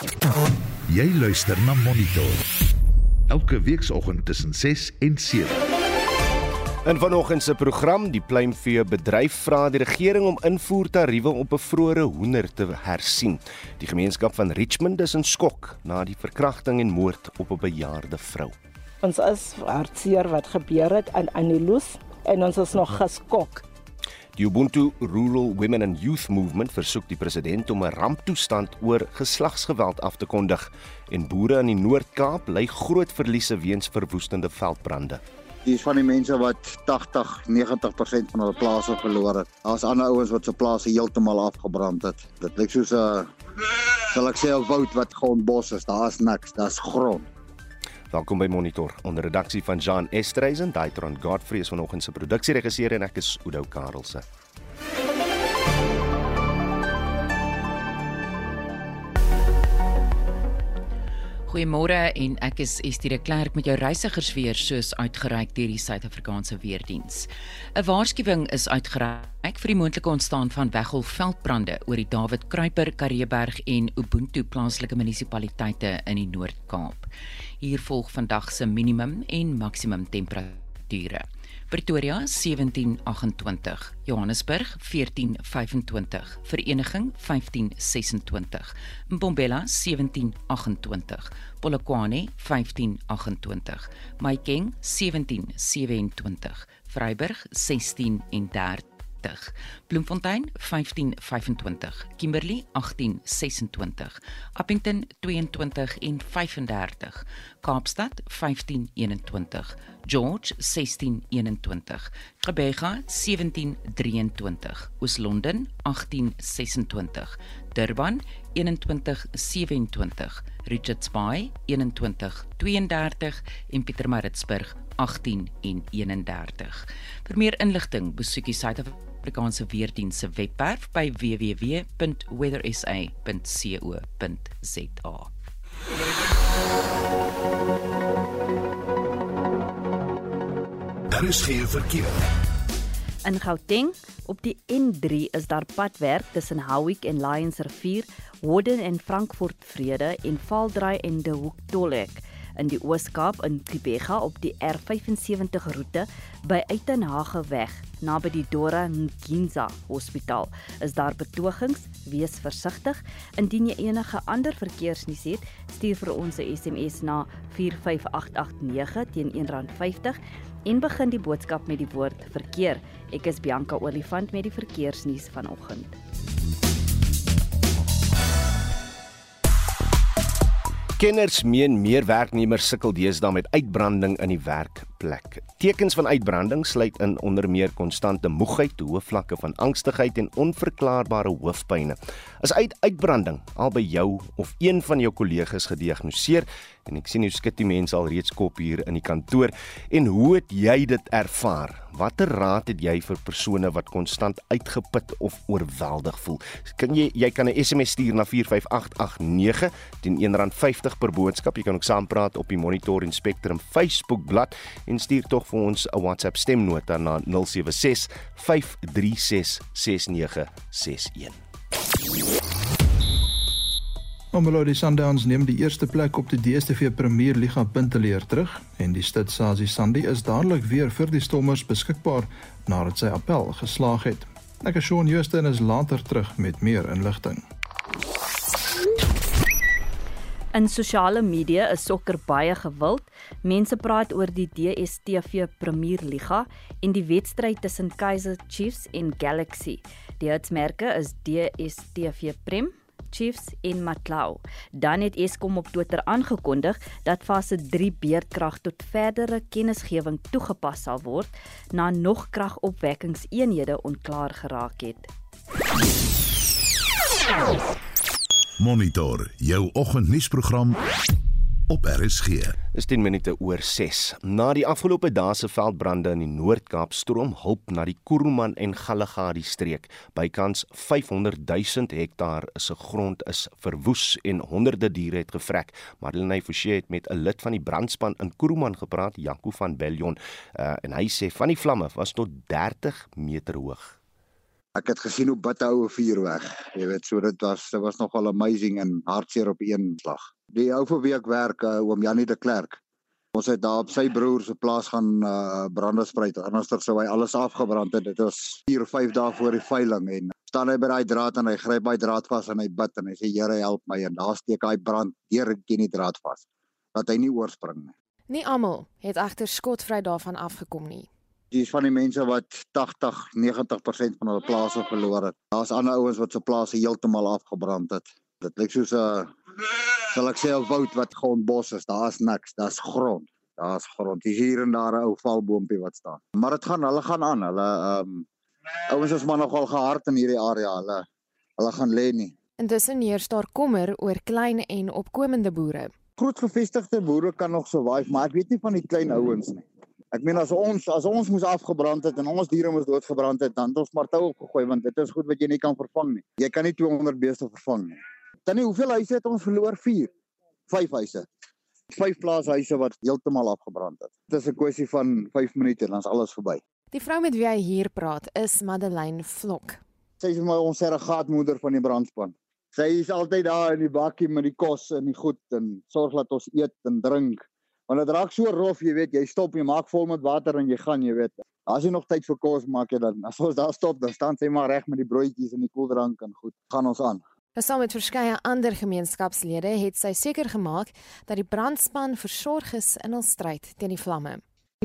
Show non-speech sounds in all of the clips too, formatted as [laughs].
Jy luister na Monitor. Elke weekoggend tussen 6 en 7. In vanoggend se program, die pluimvee bedryf vra die regering om invoertariewe op bevrore hoender te hersien. Die gemeenskap van Richmond is in skok na die verkrachting en moord op 'n bejaarde vrou. Ons is hartseer wat gebeur het aan Anilus en ons is nog geskok. Die Ubuntu Rural Women and Youth Movement versoek die president om 'n ramptoestand oor geslagsgeweld af te kondig en boere in die Noord-Kaap ly groot verliese weens verwoestende veldbrande. Dis van die mense wat 80, 90% van hulle plase verloor het. Daar's ander ouens wat se plase heeltemal afgebrand het. Dit lyk soos 'n sal ek sê 'n woud wat grondbos is. Daar's niks, daar's grond. Welkom by Monitor onder redaksie van Jean Estreisen, Daitron Godfrey is vanoggend se produksieregisseur en ek is Udo Karelse. Goeiemôre en ek is Estie de Klerk met jou reisigersweer soos uitgereik deur die Suid-Afrikaanse Weerdiens. 'n Waarskuwing is uitgereik vir die moontlike ontstaan van weggolfveldbrande oor die David Kruiper, Karreeberg en Ubuntu plaaslike munisipaliteite in die Noord-Kaap. Hier volg vandag se minimum en maksimum temperature. Pretoria 1728, Johannesburg 1425, Vereniging 1526, Mbombela 1728, Polokwane 1528, Mahikeng 1727, Vryburg 1630 30, Bloemfontein 1525, Kimberley 1826, Appington 22 en 35, Kaapstad 1521, George 1621, Gqeberha 1723, Oos-London 1826, Durban 2127, Richards Bay 2132 en Pietermaritzburg 18 en 31. Vir meer inligting besoek die Suid-Afrikaanse Weerdienste se webwerf by www.weathersa.co.za. Daar is geen verkeer. In Gauteng op die N3 is daar padwerk tussen Howick en Lions Rivier, Warden en Frankfurt Vrede en Vaaldraai en De Hoek Tolhek in die Oos-Kaap in Kibega op die R75 roete by Uitenhage weg naby die Dora Nginza Hospitaal. Is daar betogings? Wees versigtig. Indien jy enige ander verkeersnuus het, stuur vir ons 'n SMS na 45889 teen R1.50 en begin die boodskap met die woord verkeer. Ek is Bianca Olifant met die verkeersnuus vanoggend. Kenners meen meer werknemers sukkel deesdae met uitbranding in die werkplek. Tekens van uitbranding sluit in onder meer konstante moegheid, hoë vlakke van angstigheid en onverklaarbare hoofpynne. As uit uitbranding al by jou of een van jou kollegas gediagnoseer en ek sien hoe skud die mense al reeds kop hier in die kantoor en hoe het jy dit ervaar? Watter raad het jy vir persone wat konstant uitgeput of oorweldig voel? Kan jy jy kan 'n SMS stuur na 45889 teen R1.50 per boodskap. Jy kan ook saampraat op die Monitor en Spectrum Facebook bladsy en stuur tog vir ons 'n WhatsApp stemnota na 076 536 6961. Mamelodi Sundowns neem die eerste plek op die DStv Premier Liga punteleer terug en die Stadsasie Sandy is dadelik weer vir die Stormers beskikbaar nadat sy appel geslaag het. Ek is Shaun Justin is later terug met meer inligting. In sosiale media is sokker baie gewild. Mense praat oor die DStv Premier Liga en die wedstryd tussen Kaizer Chiefs en Galaxy. Die hitsmerke is DStv Prem, Chiefs en Matlau. Dan het Eskom op Twitter aangekondig dat fase 3 beerdkrag tot verdere kennisgewing toegepas sal word na nog kragopwekkingseenhede onklaar geraak het. Monitor jou oggendnuusprogram op RSG. Is 10 minute oor 6. Na die afgelope dae se veldbrande in die Noord-Kaap stroom hulp na die Kuruman en Galagadi streek. Bykans 500 000 hektaar se grond is verwoes en honderde diere het gevrek. Madeleine Forsie het met 'n lid van die brandspan in Kuruman gepraat, Jaco van Bellion, uh, en hy sê van die vlamme was tot 30 meter hoog. Ek het gesien hoe bitte oue vuur weg. Jy weet, so dit was dit was nogal amazing en hartseer op een slag. Die ou vir wie ek werk, uh, oom Janie de Klerk. Ons het daar op sy broer se plaas gaan uh, brande spruit. Anderster sou hy alles afgebrand het. Dit was 4 of 5 dae voor die veiling en staan hy by daai draad en hy gryp daai draad vas en hy bid en hy sê Here help my en daar steek hy brand deur teen die draad vas dat hy nie oorspring nie. Nie almal het egter skotvry daarvan afgekom nie. Dis van die mense wat 80, 90% van hulle plase verloor het. Daar's ander ouens wat se plase heeltemal afgebrand het. Dit lyk soos 'n sal ek sê 'n woud wat grondbos is. Daar's niks, daar's grond. Daar's grond. Dis hier en daar 'n ou valboompie wat staan. Maar dit gaan, hulle gaan aan. Hulle ehm um, ouens is maar nogal gehard in hierdie area. Hulle hulle gaan lê nie. Intussen heers daar kommer oor klein en opkomende boere. Groot gevestigde boere kan nog survive, maar ek weet nie van die klein ouens nie. Ek meen as ons as ons moes afgebrand het en ons diere moes doodgebrand het, dan het ons maar tou opgegooi want dit is goed wat jy nie kan vervang nie. Jy kan nie 200 beeste vervang nie. Tannie, hoeveel huise het ons verloor? 4. 5 huise. 5 plaashuise wat heeltemal afgebrand het. Dit is 'n kwessie van 5 minute en dan is alles verby. Die vrou met wie hy hier praat is Madeleine Vlok. Sy is my ons surrogaatmoeder van die brandspan. Sy is altyd daar in die bakkie met die kos en die goed en sorg dat ons eet en drink. Want dit raak so rof, jy weet, jy stop, jy maak vol met water en jy gaan, jy weet. As jy nog tyd vir kos maak jy dan. [laughs] As ons daar stop, dan staan sy maar reg met die broodjies en die koeldrank en goed. Gaan ons aan. Nou, saam met verskeie ander gemeenskapslede het sy seker gemaak dat die brandspan versorg is in hul stryd teen die vlamme.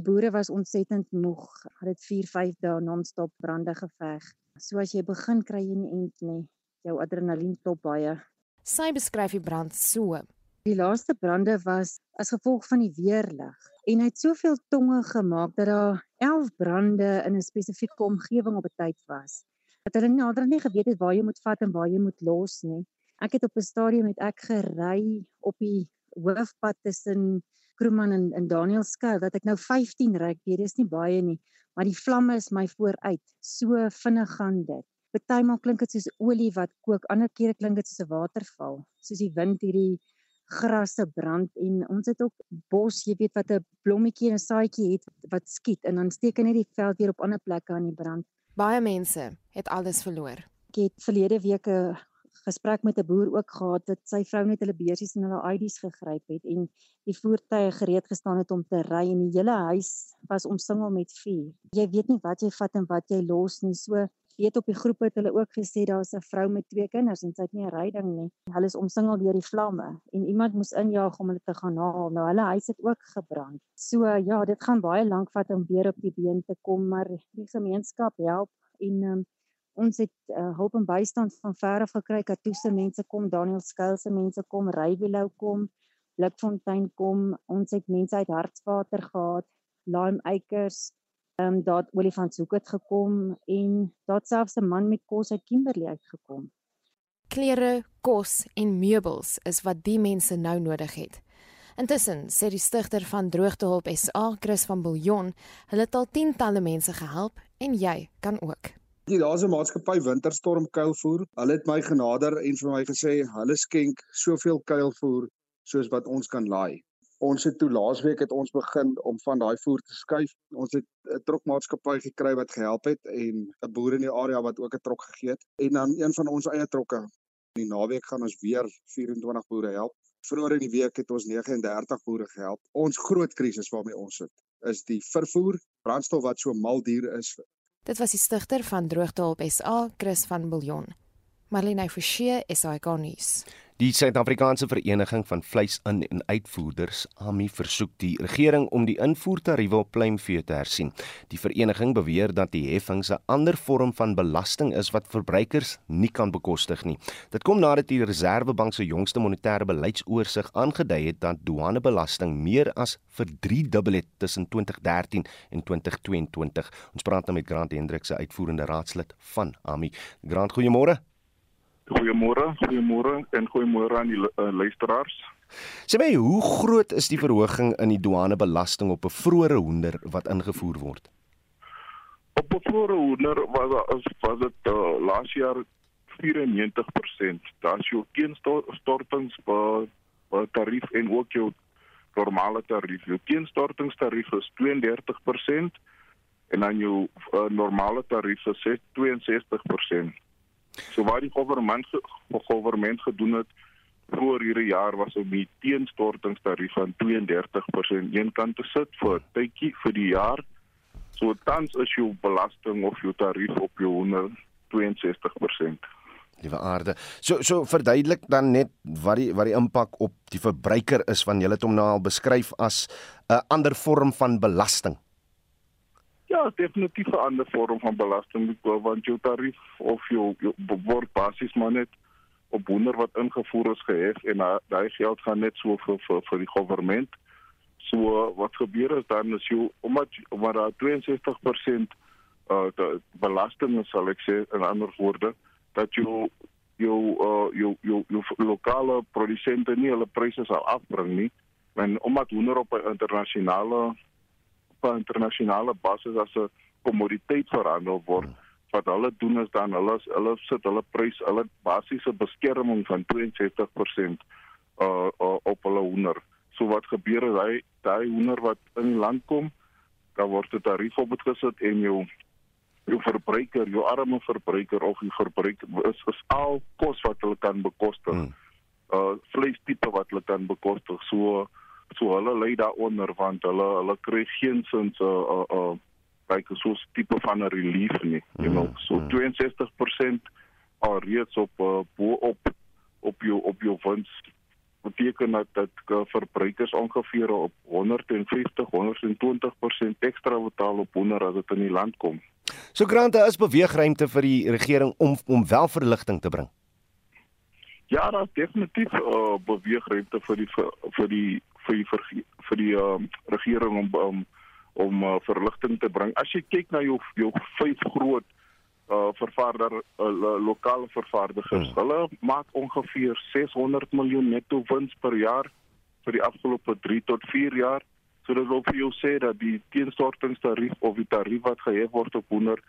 Die boere was ontsettend moeg. Hulle het 4-5 dae non-stop brande geveg. So as jy begin kry jy nie end nie. Jou adrenalien top baie. Sy beskryf die brand so. Die laaste brande was as gevolg van die weerlig en hy het soveel tonge gemaak dat daar 11 brande in 'n spesifieke omgewing op 'n tyd was dat hulle nie nader nie geweet het waar jy moet vat en waar jy moet los nie. Ek het op 'n stadium met ek gery op die hoofpad tussen Kroeman en, en Danielskou dat ek nou 15 ry. Dit is nie baie nie, maar die vlamme is my vooruit. So vinnig gaan dit. Partymal klink dit soos olie wat kook, ander kere klink dit soos 'n waterval, soos die wind hierdie grasse brand en ons het ook bos, jy weet wat 'n blommetjie en 'n saadjie het wat skiet en dan steek net die veld weer op ander plekke aan die brand. Baie mense het alles verloor. Ek het verlede week 'n gesprek met 'n boer ook gehad dat sy vrou net hulle beursies en hulle ID's gegryp het en die voertuie gereed gestaan het om te ry en die hele huis was omsingel met vuur. Jy weet nie wat jy vat en wat jy los nie. So weet op die groep het hulle ook gesê daar's 'n vrou met twee kinders en sy het nie 'n ryding nie. Hulle is omsingel deur die vlamme en iemand moes injaag om hulle te gaan haal. Nou hulle huis het ook gebrand. So ja, dit gaan baie lank vat om weer op die been te kom, maar die gemeenskap help en um, ons het uh, hulp en bystand van ver af gekry. Katoese mense kom, Daniel Skuil se mense kom, Rywilou kom, Blikfontein kom. Ons het mense uit Hartswater gehad, Lime Acres Ehm um, daar het olifantshoek het gekom en daar selfs 'n man met kos uit Kimberley uitgekom. Klere, kos en meubels is wat die mense nou nodig het. Intussen sê die stigter van Droogtehulp SA, Chris van Billjon, hulle het al tientalle mense gehelp en jy kan ook. Die 'n maatskappy Winterstorm Kuilvoer. Hulle het my genader en vir my gesê hulle skenk soveel kuilvoer soos wat ons kan laai. Ons het toe laasweek het ons begin om van daai voer te skuif. Ons het 'n trokmaatskappy gekry wat gehelp het en 'n boer in die area wat ook 'n trok gegee het en dan een van ons eie trokke. In die naweek gaan ons weer 24 boere help. Vroeger in die week het ons 39 boere gehelp. Ons groot krisis waarmee ons sit is die vervoer, brandstof wat so mal duur is. Dit was die stigter van Droogtehulp SA, Chris van Billjon. Marlene Forsie, SAK nuus. Die Suid-Afrikaanse Vereniging van Vleisin- en Uitvoerders, AMI, versoek die regering om die invoertariewe op pluimvee te hersien. Die vereniging beweer dat die heffing 'n ander vorm van belasting is wat verbruikers nie kan bekostig nie. Dit kom nadat die Reserwebank se jongste monetêre beleidsoorsig aangedui het dat douanebelasting meer as verdriedubbel het tussen 2013 en 2022. Ons praat nou met Grant Hendrik se uitvoerende raadslid van AMI. Grant, goeiemôre. Goeiemôre, goeiemôre en goeiemôre aan die uh, luisteraars. Sê my, hoe groot is die verhoging in die douanebelasting op 'n vroeëre hoender wat ingevoer word? Op 'n vroeëre hoender was as was dit uh, laas jaar 94%. Daar's jou teenstortings per per tarief en ook jou normale tarief. Jou teenstortingstarief is 32% en dan jou uh, normale tarief is 62%. So wat die regering regering gedoen het voor hierdie jaar was om die teenstortingstarief van 32% eenkant te sit vir tydjie vir die jaar. So tans is jou belasting of jou tarief op jou 162%. Liewe aarde. So so verduidelik dan net wat die wat die impak op die verbruiker is van julle het hom nou al beskryf as 'n ander vorm van belasting. Ja, definitief 'n ander vorm van belasting want jou tarief of jou, jou word basies maar net op wonder wat ingevoer is gehef en daai geld gaan net so vir vir, vir die regering. So wat gebeur is dan is jy omdat omdat daar 62% uh belasting is sal ek sê in ander woorde dat jy jou uh jou jou jou lokale produsente nie hulle pryse sal afbring nie en omdat hoender op 'n internasionale op 'n internasionale basis as 'n kommoditeit verhandel word wat hulle doen is dan hulle hulle sit hulle prys hulle basiese beskerming van 62% uh, uh op hulle hoender. So wat gebeur is hy daai hoender wat in die land kom, dan word dit tarief op gesit en jou jou verbruiker, jou arme verbruiker of die verbruiker is is al kos wat hulle kan bekostig. Hmm. Uh vleis tipe wat hulle kan bekostig. So so hulle lê daaronder want hulle hulle kry geen sins uh uh, uh kyk so 'n tipe van 'n relief nie, you know. Mm, so 62% al reeds op uh, bo op op jou op jou wins beteken dat dat verbruikers ongeveer op 150 120% ekstra betaal op hoender as dit in die land kom. So grante is beweegruimte vir die regering om om wel verligting te bring. Ja, daar is definitief uh, beweegruimte vir die vir die vir die vir die, vir die uh, regering om um, om uh, verligting te bring. As jy kyk na jou jou vyf groot uh vervaarder uh, lokale vervaardigers, hmm. hulle maak ongeveer 600 miljoen netto wins per jaar vir die afgelope 3 tot 4 jaar. So dit wil vir jou sê dat die teenstortingstarief of die tarief wat gehef word op hoender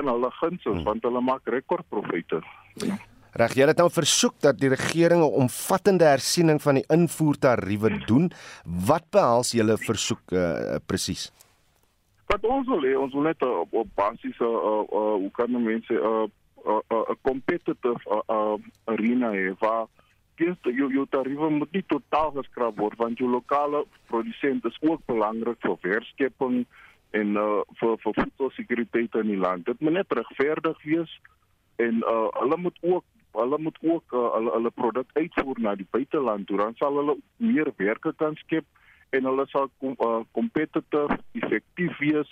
in hulle guns is hmm. want hulle maak rekordprofite. Ja. Reg, jy het nou versoek dat die regering 'n omvattende hersiening van die invoertariewe doen. Wat behels julle versoek uh, presies? Wat ons wil hê, ons wil net op, op basis uh, uh, uh, hoe kan mense 'n uh, 'n uh, uh, competitive uh, uh, arena hê waar kies jou jou tariewe moet nie totaal geskraap word want jou lokale produsent is ook belangrik vir werkskepping en uh, vir vir voedselsekuriteit in die land. Dit moet net regverdig wees en uh, hulle moet ook hulle moet ook uh, hulle hulle produk uitvoer na die buiteland toe dan sal hulle meer werke kan skep en hulle sal kompetitief, uh, effektief wees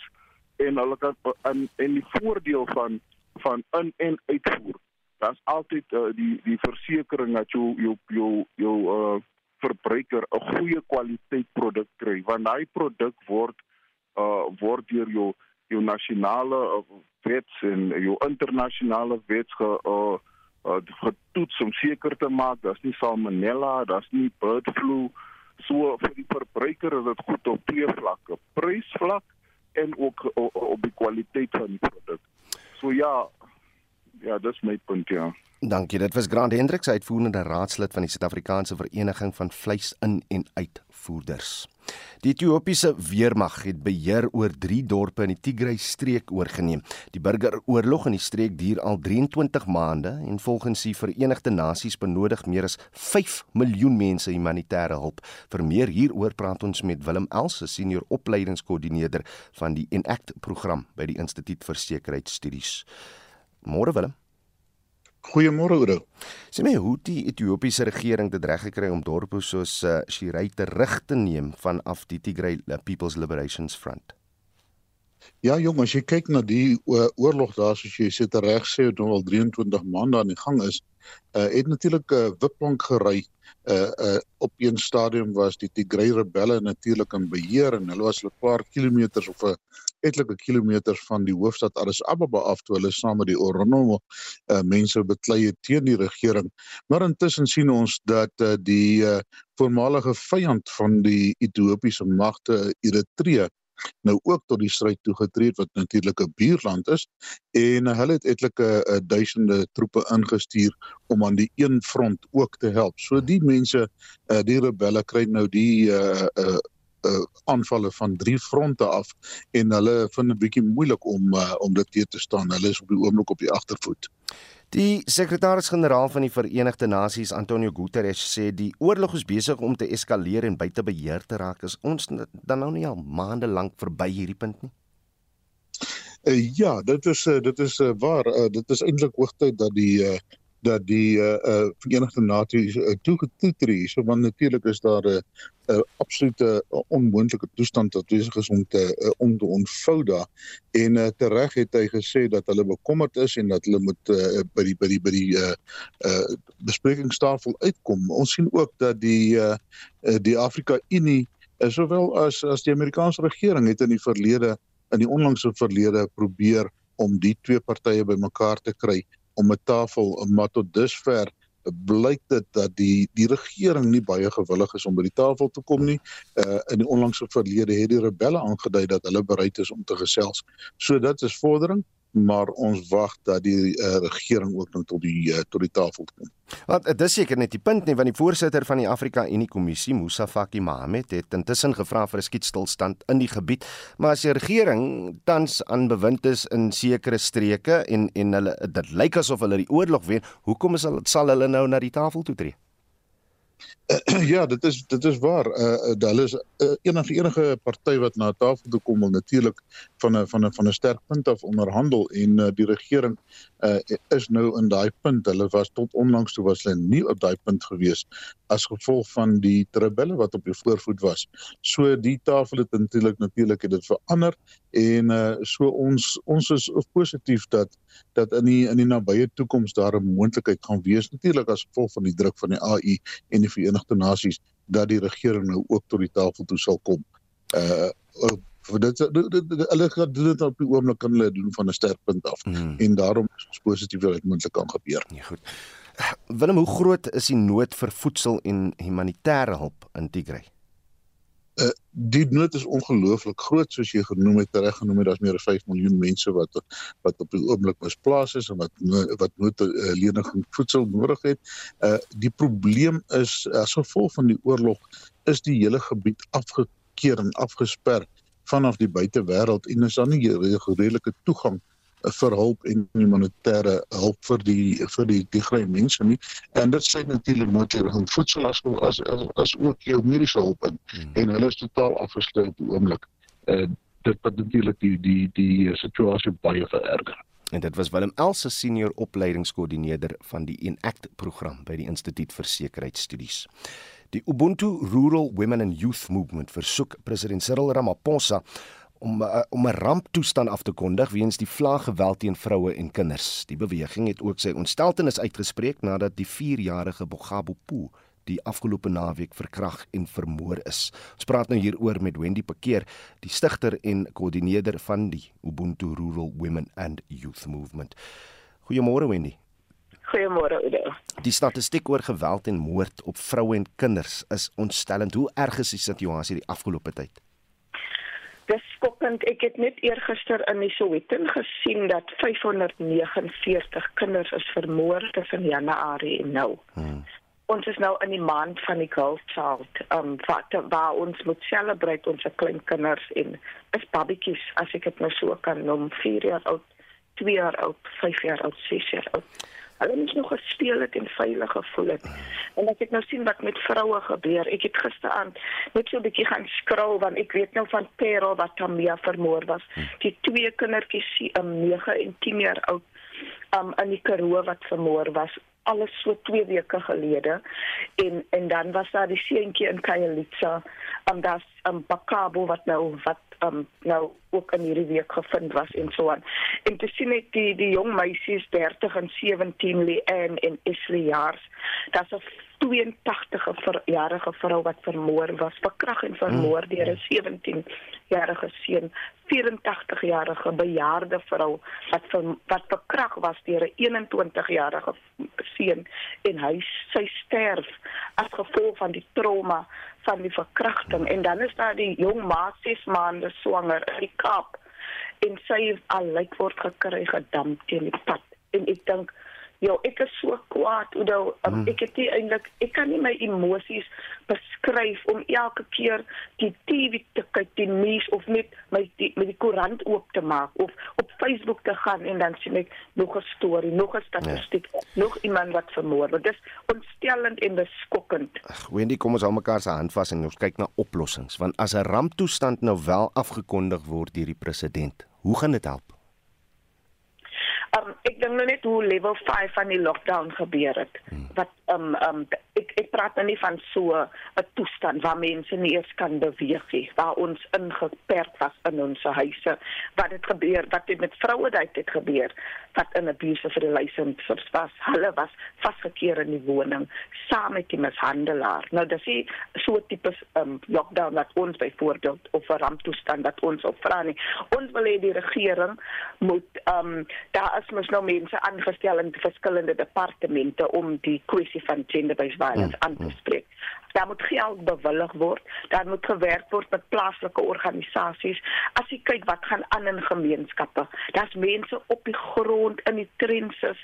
en hulle kan in en die voordeel van van in en uitvoer. Daar's altyd uh, die die versekering dat jou jou jou jou uh, verbruiker 'n goeie kwaliteit produk kry want daai produk word uh, word deur jou jou nasionale uh, wets en jou internasionale wets ge uh, uh, getoets om seker te maak daar's nie salmonella, daar's nie bird flu So vir die verbruiker is dit goed op twee vlakke, prysvlak en ook op die kwaliteit van die produk. So ja, ja, dis my punt ja. Dankie. Dit was Grant Hendriks, uitvoerende raadslid van die Suid-Afrikaanse Vereniging van Vleis in en Uitvoerders. Die Ethiopiese weermag het beheer oor 3 dorpe in die Tigray streek oorgeneem. Die burgeroorlog in die streek duur al 23 maande en volgens die Verenigde Nasies benodig meer as 5 miljoen mense humanitêre hulp. Vir meer hieroor praat ons met Willem Els, senior opleidingskoördineerder van die Enact program by die Instituut vir Sekuriteitsstudies. Môre Willem. Goeiemôre Oudo. Sê my hoe die Ethiopiese regering dit reg gekry om dorpe soos uh, Shirei terug te neem vanaf die Tigray People's Liberations Front. Ja jong, as jy kyk na die uh, oorlog daar soos jy sê te reg sê, dit nou al 23 maande aan die gang is, uh, het natuurlik 'n uh, wipplank gery uh uh op een stadium was die Tigray rebelle natuurlik in beheer en hulle was 'n paar kilometers of 'n etlike kilometers van die hoofstad Addis Ababa af toe hulle saam met die Oromo uh mense beklei het teen die regering. Maar intussen sien ons dat uh die uh voormalige vyand van die Ethiopiese magte Eritrea nou ook tot die stryd toegetree wat natuurlik 'n buurland is en uh, hulle het etlike uh, duisende troepe ingestuur om aan die een front ook te help. So die mense uh, die rebelle kry nou die uh, uh uh, aanvalle van drie fronte af en hulle vind dit bietjie moeilik om uh, om dit te staan. Hulle is op die oomblik op die agtervoet. Die sekretaris-generaal van die Verenigde Nasies, Antonio Guterres, sê die oorlog is besig om te eskaleer en buite beheer te raak. Is ons dan nou nie al maande lank verby hierdie punt nie? Uh, ja, dit is uh, dit is uh, waar. Uh, dit is eintlik hoogtyd dat die uh, dat die uh, uh, Verenigde Nasies uh, toegetree is, want natuurlik is daar 'n uh, 'n uh, absolute uh, onmoontlike toestand wat besig is om te uh, om te ontvou daar. En uh, tereg het hy gesê dat hulle bekommerd is en dat hulle moet uh, by die by die by die uh, uh, besprekingstafel uitkom. Ons sien ook dat die uh, die Afrika Unie uh, sowel as as die Amerikaanse regering het in die verlede in die onlangse verlede probeer om die twee partye bymekaar te kry om 'n tafel maar tot dusver blyk dit dat die die regering nie baie gewillig is om by die tafel te kom nie. Uh in die onlangse verlede het die rebelle aangedui dat hulle bereid is om te gesels. So dit is vordering maar ons wag dat die uh, regering ook nou tot die uh, tot die tafel kom. Want dit is seker net die punt nie want die voorsitter van die Afrika Unie Kommissie, Musa Faki Mohammed, het intussen gevra vir 'n skietstilstand in die gebied, maar as die regering tans aan bewind is in sekere streke en en hulle dit lyk asof hulle die oorlog wen, hoekom is hulle sal hulle nou na die tafel toe tree? [clears throat] Ja, dit is dit is waar. Uh hulle is uh, enige enige party wat na tafel toe kom wil natuurlik van 'n van 'n van 'n sterk punt af onderhandel en uh, die regering uh is nou in daai punt. Hulle was tot onlangs toe was hulle nie op daai punt gewees as gevolg van die rebelle wat op die voorvoet was. So die tafel het natuurlik natuurlik het dit verander en uh so ons ons is positief dat dat in die in die nabye toekoms daar 'n moontlikheid gaan wees natuurlik as gevolg van die druk van die AU en die Verenigde Nasies dat die regering nou ook tot die tafel toe sal kom. Uh vir dit hulle gaan doen dit op die oomblik kan hulle doen van 'n sterk punt af hmm. en daarom is ons positief dat dit moontlik kan gebeur. Nee, goed. Willem, hoe groot is die nood vir voedsel en humanitêre hulp in Tigray? Uh, die nood is ongelooflik groot soos jy genoem het reg genoem het daar's meer as 5 miljoen mense wat wat op die oomblik misplaas is en wat wat nood uh, leniging voedsel nodig het. Uh die probleem is as gevolg van die oorlog is die hele gebied afgekeer en afgesper vanaf die buitewêreld en is daar nie redelike toegang vir hulp en humanitêre hulp vir die vir die die groei mense nie. En dit sê natuurlik natuurlik om voedsel as as as, as ook jou mediese hulp in. Hmm. en hulle is totaal afgesluit op die oomblik. En uh, dit wat natuurlik die die die situasie baie vererger. En dit was Willem Else senior opleidingskoördineerder van die Enact program by die Instituut vir Sekuriteitsstudies. Die Ubuntu Rural Women and Youth Movement versoek president Cyril Ramaphosa om uh, om 'n ramptoestand af te kondig weens die vlaaggeweld teen vroue en kinders. Die beweging het ook sy ontsteltenis uitgespreek nadat die 4-jarige Bogabo Poo die afgelope naweek verkrag en vermoor is. Ons praat nou hieroor met Wendy Pekeer, die stigter en koördineerder van die Ubuntu Rural Women and Youth Movement. Goeiemôre Wendy. Goeiemôre Oudo. Die statistiek oor geweld en moord op vroue en kinders is ontstellend. Hoe erg is die situasie die afgelope tyd? Dis skokkend. Ek het net eergister in die Soweto gesien dat 549 kinders is vermoor tussen Januarie en nou. Hmm. Ons is nou in die maand van die Girl Child. Um wat waar ons moet celebrate ons klein kinders en is babatjies as ek dit nou so kan noem, 4 jaar oud, 2 jaar oud, 5 jaar oud, 6 jaar oud hulle moes nog gesteel het en veilig gevoel het. En ek nou sien wat met vroue gebeur, ek het gisteraand net so 'n bietjie gaan skrol want ek weet nou van Perel wat Tamia vermoor was. Die twee kindertjies, um, 9 en 10 jaar oud, um, in die Karoo wat vermoor was alles so 2 weke gelede en en dan was daar die seentjie in Khayelitsha en um, das um Bakabo wat nou wat um nou ook in hierdie week gevind was en so aan. En te sien ek die die jong meisies 30 en 17 Leanne en Isli Jaars. Daar's 'n 82 jarige vrou wat vermoor was, verkrag en vermoor deur 'n 17 jarige seun, 84 jarige bejaarde vrou wat ver, wat verkrag was deur 'n 21 jarige seun en hy sy sterf as gevolg van die trauma van die verkrachting. En dan is daar die jong ma 6 maande swanger in die Kaap en sy al lyk word gekry gedamp teen die pad. En ek dink Ja, ek is so kwaad nou um, Hmm. ek het nie eintlik ek kan nie my emosies beskryf om elke keer die TV te kyk, die nuus of net my die, met die koerant oop te maak of op Facebook te gaan en dan sien ek nog 'n storie, nog 'n statistiek, ja. nog iemand wat vermoor word. Dis ontstellend en beskokkend. Wendy, kom ons hou mekaar se hand vas en ons kyk na oplossings, want as 'n ramptoestand nou wel afgekondig word deur die president, hoe gaan dit help? Um ek dink nou net hoe level 5 van die lockdown gebeur het. Hmm. Wat um um ek ek praat nou nie van so 'n toestand waar mense nie eens kan beweeg nie, waar ons ingeperk was in ons huise. Wat het gebeur? Wat het met vroue dit het gebeur? Wat in abusive relationships was. Hulle was vasgekeer in die woning saam met die mishandelaar. Nou dis nie so tipe um lockdown wat ons byvoorbeeld of 'n ramptoestand wat ons op vra nie. Ons wil hê die regering moet um daar is mos nou mense aangestel in verskillende departemente om die kwessie van gender-based violence aan te spreek. Daar moet geld bewillig word, daar moet gewerk word met plaaslike organisasies. As jy kyk wat gaan aan in gemeenskappe, daar's mense op die grond in die trenches,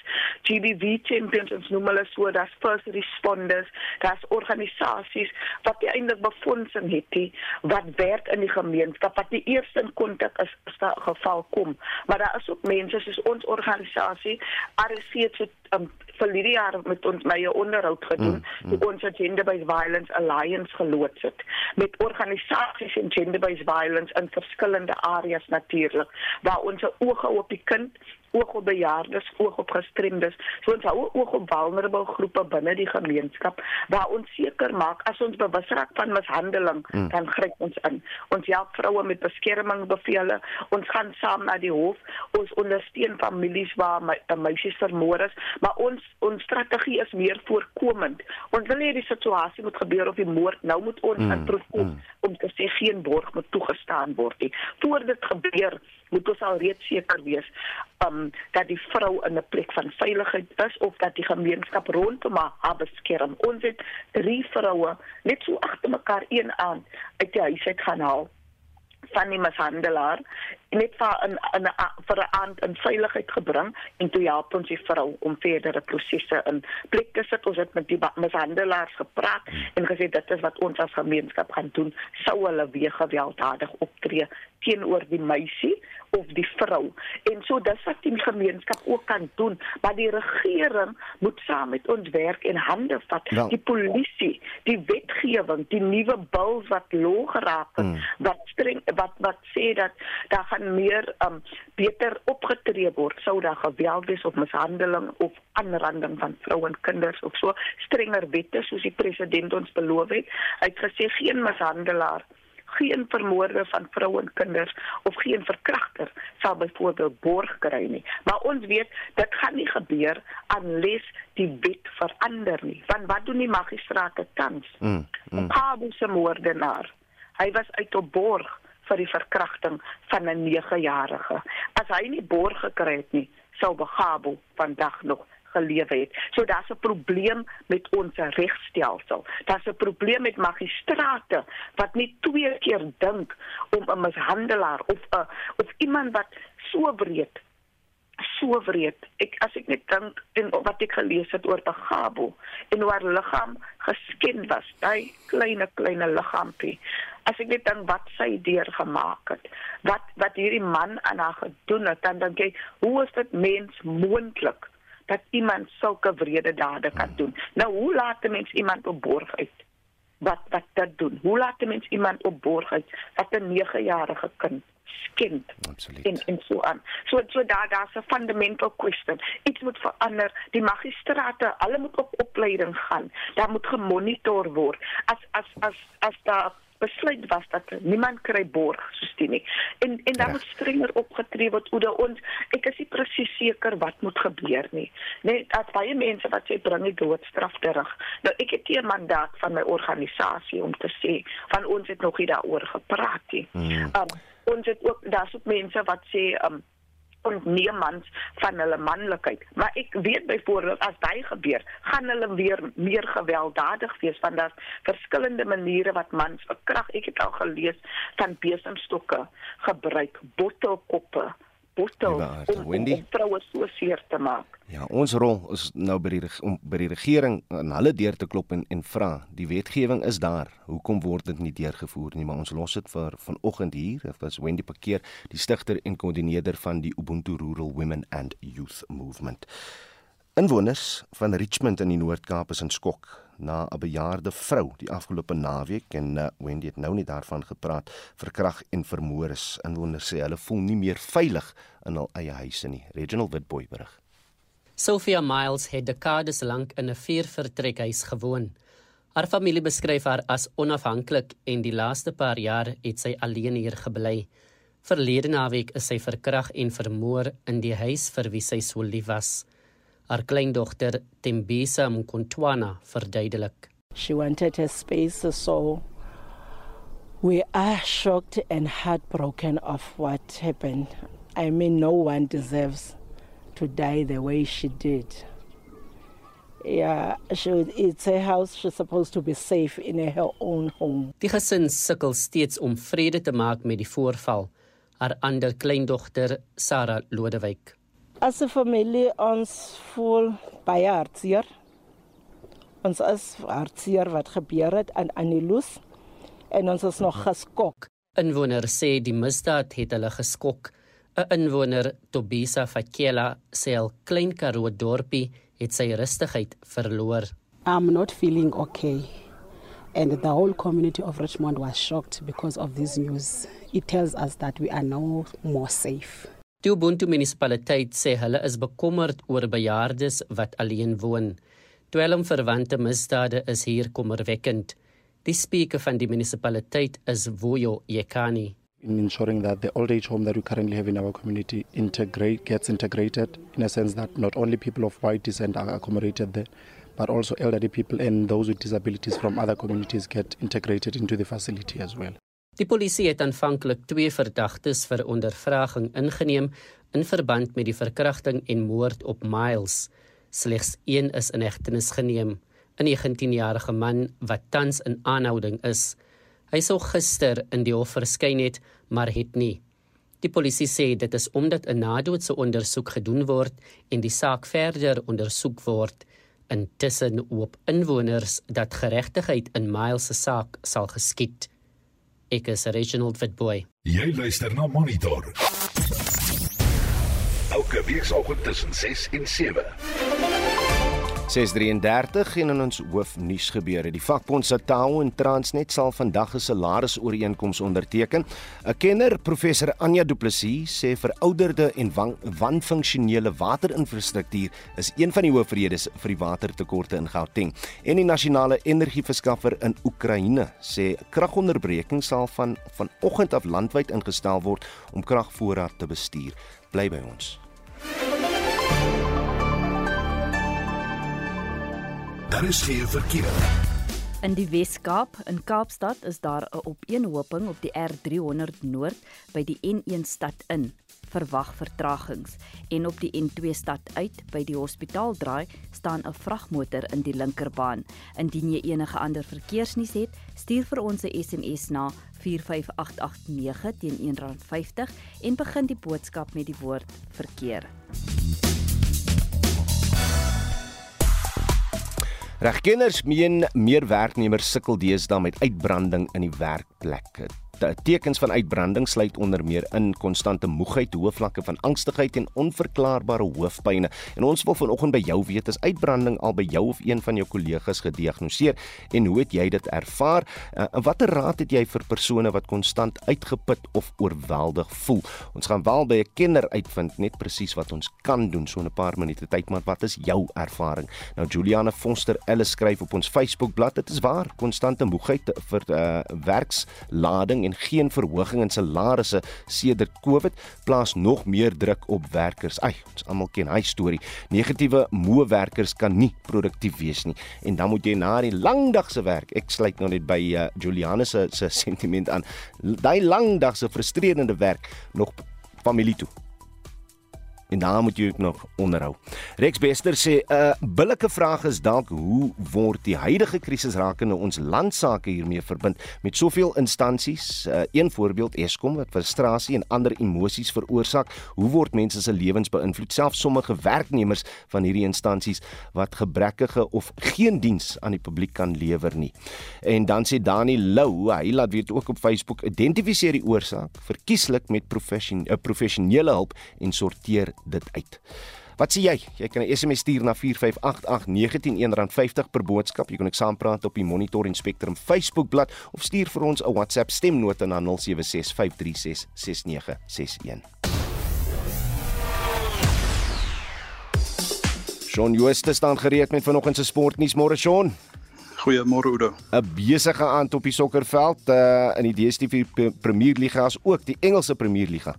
GBV champions ons noem hulle so, daar's first responders, daar's organisasies wat eintlik befondsing het die wat werk in die gemeenskap wat die eerste in kontak is as 'n geval kom. Maar daar is ook mense soos ons organisasie RC so um, vir hierdie jaar met ons my onderhoud gedoen mm, mm. ons Gender Based Violence Alliance geloods het met organisasies in gender based violence in verskillende areas natuurlik waar ons oog op die kind oog op bejaardes, oog op gestremdes. So ons hou oog op vulnerable groepe binne die gemeenskap waar ons seker maak as ons bewus raak van mishandeling, mm. dan gryp ons in. Ons help vroue met beskermingsbevele. Ons gaan saam na die hof. Ons ondersteun families waar my, meisies vermoor is, maar ons ons strategie is meer voorkomend. Ons wil nie die situasie moet gebeur of die moord nou moet ons mm. inproef om te sê geen borg moet toegestaan word nie. Voor dit gebeur moet ons al reeds seker wees um dat die vrou in 'n plek van veiligheid is of dat die gemeenskap rondom haar beskerm. Ons het drie vroue net so agter mekaar een aand uit die huis uit gaan haal van die mishandelaar net vir 'n 'n vir 'n aand in veiligheid gebring en toe help ons die vrou om verdere prosesse in plek te sit. Ons het met die mishandelaars gepraat en gesê dit is wat ons as gemeenskap gaan doen. Sou hulle weer gewelddadig optree teenoor die meisie of die vrou. En so dis wat die gemeenskap ook kan doen, maar die regering moet saam met ons werk en hande vat. Wel. Die polisie, die wetgewing, die nuwe bil wat lo geraak het, Mm. wat streng wat wat sê dat daar gaan meer um beter opgetree word sou daar geweld wees of mishandeling of aanranding van vroue en kinders of so strenger wette soos die president ons beloof het. Hy het gesê geen mishandelaar geen vermoorde van vroue en kinders of geen verkragter sal byvoorbeeld borg kry nie. Maar ons weet dit gaan nie gebeur unless die wet verander nie. Want wat doen die magistrate tans? Mm, mm. Pabu se moordenaar. Hy was uit op borg vir die verkrachting van 'n 9-jarige. As hy nie borg gekry het nie, sou Begabo vandag nog gelewe het. So daar's 'n probleem met ons regstelsel. Daar's 'n probleem met magistrate wat nie twee keer dink om 'n mishandelaar of 'n of iemand wat so breed so wreed. Ek as ek net dink en wat ek gelees het oor Begabo en hoe haar liggaam geskend was, daai kleine kleine liggaampie. As ek net dink wat sy deurgemaak het, wat wat hierdie man aan haar gedoen het, dan dink ek, hoe is dit mens moontlik dat iemand sulke wrede dade kan doen? Nou, hoe laat 'n mens iemand op borg uit? Wat wat dit doen? Hoe laat 'n mens iemand op borg uit wat 'n 9-jarige kind skend? Absoluut. en en so aan. So so daar daar's 'n fundamental question. Iets moet verander. Die magistrate, hulle moet op opleiding gaan. Daar moet gemonitor word. As as as as daar besluit was dat niemand kry borg soos die nie. En en daar moet strenger opgetree word oor ons. Ek is nie presies seker wat moet gebeur nie. Net as baie mense wat sê bring die doodstraf terug. Nou ek het nie 'n mandaat van my organisasie om te sê van ons het nog nie daaroor gepraat nie. Mm. Um, ons het ook daar's ook mense wat sê um ontneem mans van hulle manlikheid. Maar ek weet byvoorbeeld as dit gebeur, gaan hulle weer meer gewelddadig wees want daar's verskillende maniere wat mans verkrag. Ek het al gelees van besemstokke gebruik, bottelkoppe, bottel om, om, om vroue so seer te maak. Ja, ons rol is nou by die om by die regering aan hulle deur te klop en en vra, die wetgewing is daar. Hoekom word dit nie deurgevoer nie? Maar ons los dit vir vanoggend hier. Dit was Wendy Parkeer, die stigter en koördineerder van die Ubuntu Rural Women and Youth Movement. Inwoners van Richmond in die Noord-Kaap is in skok na 'n bejaarde vrou die afgelope naweek en uh, Wendy het nou net daarvan gepraat verkrag en vermoor is. Inwoners sê hulle voel nie meer veilig in hul eie huise nie. Reginald Witboy berig. Sophia Miles het dekades lank in 'n viervertrekhuis gewoon. Haar familie beskryf haar as onafhanklik en die laaste paar jaar het sy alleen hier gebly. Verlede naweek is sy verkrag en vermoor in die huis vir wie sy so lief was. Haar kleindogter Tembisa Mkontwana verduidelik. She wanted her space so we are shocked and heartbroken of what happened. I mean no one deserves to die the way she did. Yeah, she, it's her house. She's supposed to be safe in her own home. Die gesin sukkel steeds om vrede te maak met die voorval. Haar ander kleindogter, Sarah Lodewyk. As 'n familie ons voel baie hartseer. Ons is hartseer wat gebeur het aan Anilus en ons is nog geskok. Inwoners sê die misdaad het hulle geskok. 'n Inwoner, Tobisa Fakela, sê al klein Karoo dorpie het sy rustigheid verloor. I'm not feeling okay. And the whole community of Richmond was shocked because of this news. It tells us that we are now more safe. Die Ubuntu munisipaliteit sê hulle is bekommerd oor bejaardes wat alleen woon. Dwelmverwante misdade is hier kommerwekkend. Die spreker van die munisipaliteit is Vuyo Yekani. In ensuring that the old age home that we currently have in our community integrate gets integrated in a sense that not only people of white descent are accommodated there, but also elderly people and those with disabilities from other communities get integrated into the facility as well. Die polisie het aanvanklik twee verdagtes vir ondervraging ingeneem in verband met die verkrachting en moord op Miles. Slegs een is in hegtenis geneem, 'n 19-jarige man wat tans in aanhouding is. Hy sou gister in die hof verskyn het, maar het nie. Die polisie sê dit is omdat 'n nadoetse ondersoek gedoen word en die saak verder ondersoek word. Intussen hoop inwoners dat geregtigheid in Miles se saak sal geskied. Ek is Reginald Witboy. Jy luister na Monitor. Elke week saam tussen 6 en 7. 633 en in ons hoofnuus gebeure. Die vakbond Satao en Transnet sal vandag 'n salarisooreenkoms onderteken. 'n Kenner, professor Anja Du Plessis, sê verouderde en wanfunksionele waterinfrastruktuur is een van die hoofredes vir die watertekorte in Gauteng. En die nasionale energieverskaffer in Oekraïne sê kragonderbreking sal van vanoggend af landwyd ingestel word om kragvoorraad te bestuur. Bly by ons. Daar is geen verkeer. In die Wes-Kaap, in Kaapstad, is daar 'n opeenhoping op die R300 Noord by die N1 stad in. Verwag vertragings en op die N2 stad uit by die hospitaal draai staan 'n vragmotor in die linkerbaan. Indien jy enige ander verkeersnuus het, stuur vir ons 'n SMS na 45889 teen R1.50 en begin die boodskap met die woord verkeer. Regkenners meen meer werknemers sukkel deesdae met uitbranding in die werkplek tekens van uitbranding sluit onder meer in konstante moegheid, hoë vlakke van angstigheid en onverklaarbare hoofpynne. En ons wil vanoggend by jou weet as uitbranding al by jou of een van jou kollegas gediagnoseer en hoe het jy dit ervaar? Uh, en watter raad het jy vir persone wat konstant uitgeput of oorweldig voel? Ons gaan wel by 'n kenner uitvind net presies wat ons kan doen so 'n paar minute tyd, maar wat is jou ervaring? Nou Juliana Foster Ellis skryf op ons Facebook-blad, dit is waar, konstante moegheid vir uh, werkslading en geen verhoging in salarisse sedert Covid plaas nog meer druk op werkers. Ai, ons almal ken hy storie. Negatiewe moe werkers kan nie produktief wees nie en dan moet jy na die lang dag se werk. Ek sluit nou net by uh, Juliane se se [laughs] sentiment aan. Daai lang dag se frustrerende werk nog familie toe. En daar moet jy nog onderhou. Rex Bester sê 'n uh, billike vraag is dalk hoe word die huidige krisis rakende ons landsake hiermee verbind met soveel instansies. Uh, een voorbeeld Eskom wat frustrasie en ander emosies veroorsaak. Hoe word mense se lewens beïnvloed? Selfs sommige werknemers van hierdie instansies wat gebrekkige of geen diens aan die publiek kan lewer nie. En dan sê Dani Lou, hy laat weet ook op Facebook, identifiseer die oorsaak, verkieslik met professionele uh, professionele hulp en sorteer dit uit. Wat sê jy? Jy kan 'n SMS stuur na 4588919 R50 per boodskap. Jy kan ook saampraat op die Monitor en Spectrum Facebookblad of stuur vir ons 'n WhatsApp stemnota na 0765366961. Shaun Jooste staan gereed met vanoggend se sportnuus môre Shaun. Goeiemôre Oudo. 'n Besige aand op die sokkerveld uh, in die DStv Premierliga as ook die Engelse Premierliga.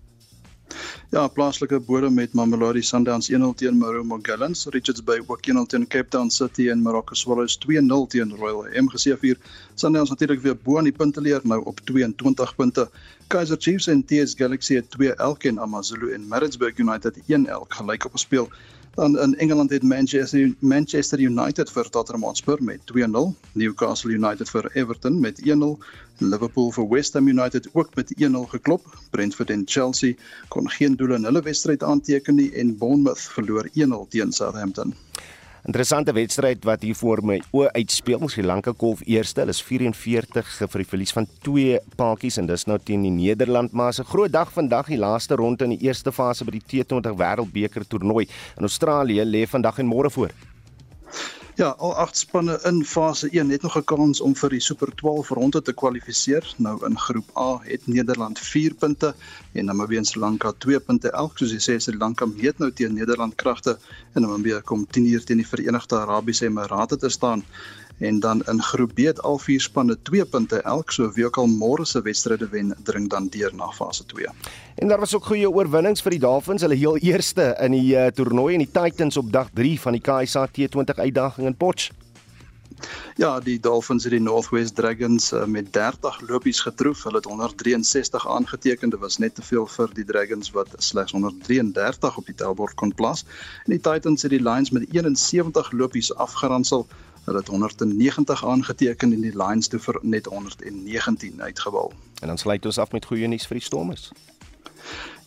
Ja, plaaslike bodem met Mamelodi Sundowns 1-0 teen Marumo Gallants, Richards Bay ook 1-0 teen Cape Town City en Morocco Swallows 2-0 teen Royal MGC4. Sundowns natuurlik weer bo aan die punteleer nou op 22 punte. Kaizer Chiefs en TS Galaxy het 2 elk en AmaZulu en Maritzburg United 1 elk gelyk op gespeel. Dan in Engeland het Manchester Manchester United vir Tottenham Hotspur met 2-0, Newcastle United vir Everton met 1-0, Liverpool vir West Ham United ook met 1-0 geklop. Brentford en Chelsea kon geen doele in hulle wedstryd aanteken nie en Bournemouth verloor 1-0 teen Southampton. Interessante wedstryd wat hier voor my o uitspeel. Sri Lanka kolf eerste. Hulle is 44 vir die verlies van twee paadjies en dis nou teen die Nederland, maar 'n groot dag vandag, die laaste ronde in die eerste fase by die T20 Wêreldbeker toernooi in Australië lê vandag en môre voor. Ja, al agt spanne in fase 1 het nog 'n kans om vir die Super 12 ronde te kwalifiseer. Nou in groep A het Nederland 4 punte en Namibië en Sri Lanka 2 punte elk. Soos jy sê, Sri Lanka meet nou teen Nederland kragte en Namibië kom 10 uur teen die Verenigde Arabiese Emirate te staan en dan in groep B het al vier spanne 2 punte elk so wie ook al môre se wedstryde wen dring dan deur na fase 2. En daar was ook goeie oorwinnings vir die Dolphins, hulle heel eerste in die uh, toernooi en die Titans op dag 3 van die KSA T20 uitdaging in Potch. Ja, die Dolphins het die Northwest Dragons uh, met 30 lopies getroof. Hulle het 163 aangeteken. Dit was net te veel vir die Dragons wat slegs 133 op die tellbord kon plaas. En die Titans het die Lions met 71 lopies afgeransel. Hulle het 190 aangeteken en die Lions toe vir net 119 uitgebal. En dan sluit ons af met goeie nuus vir die Stormers.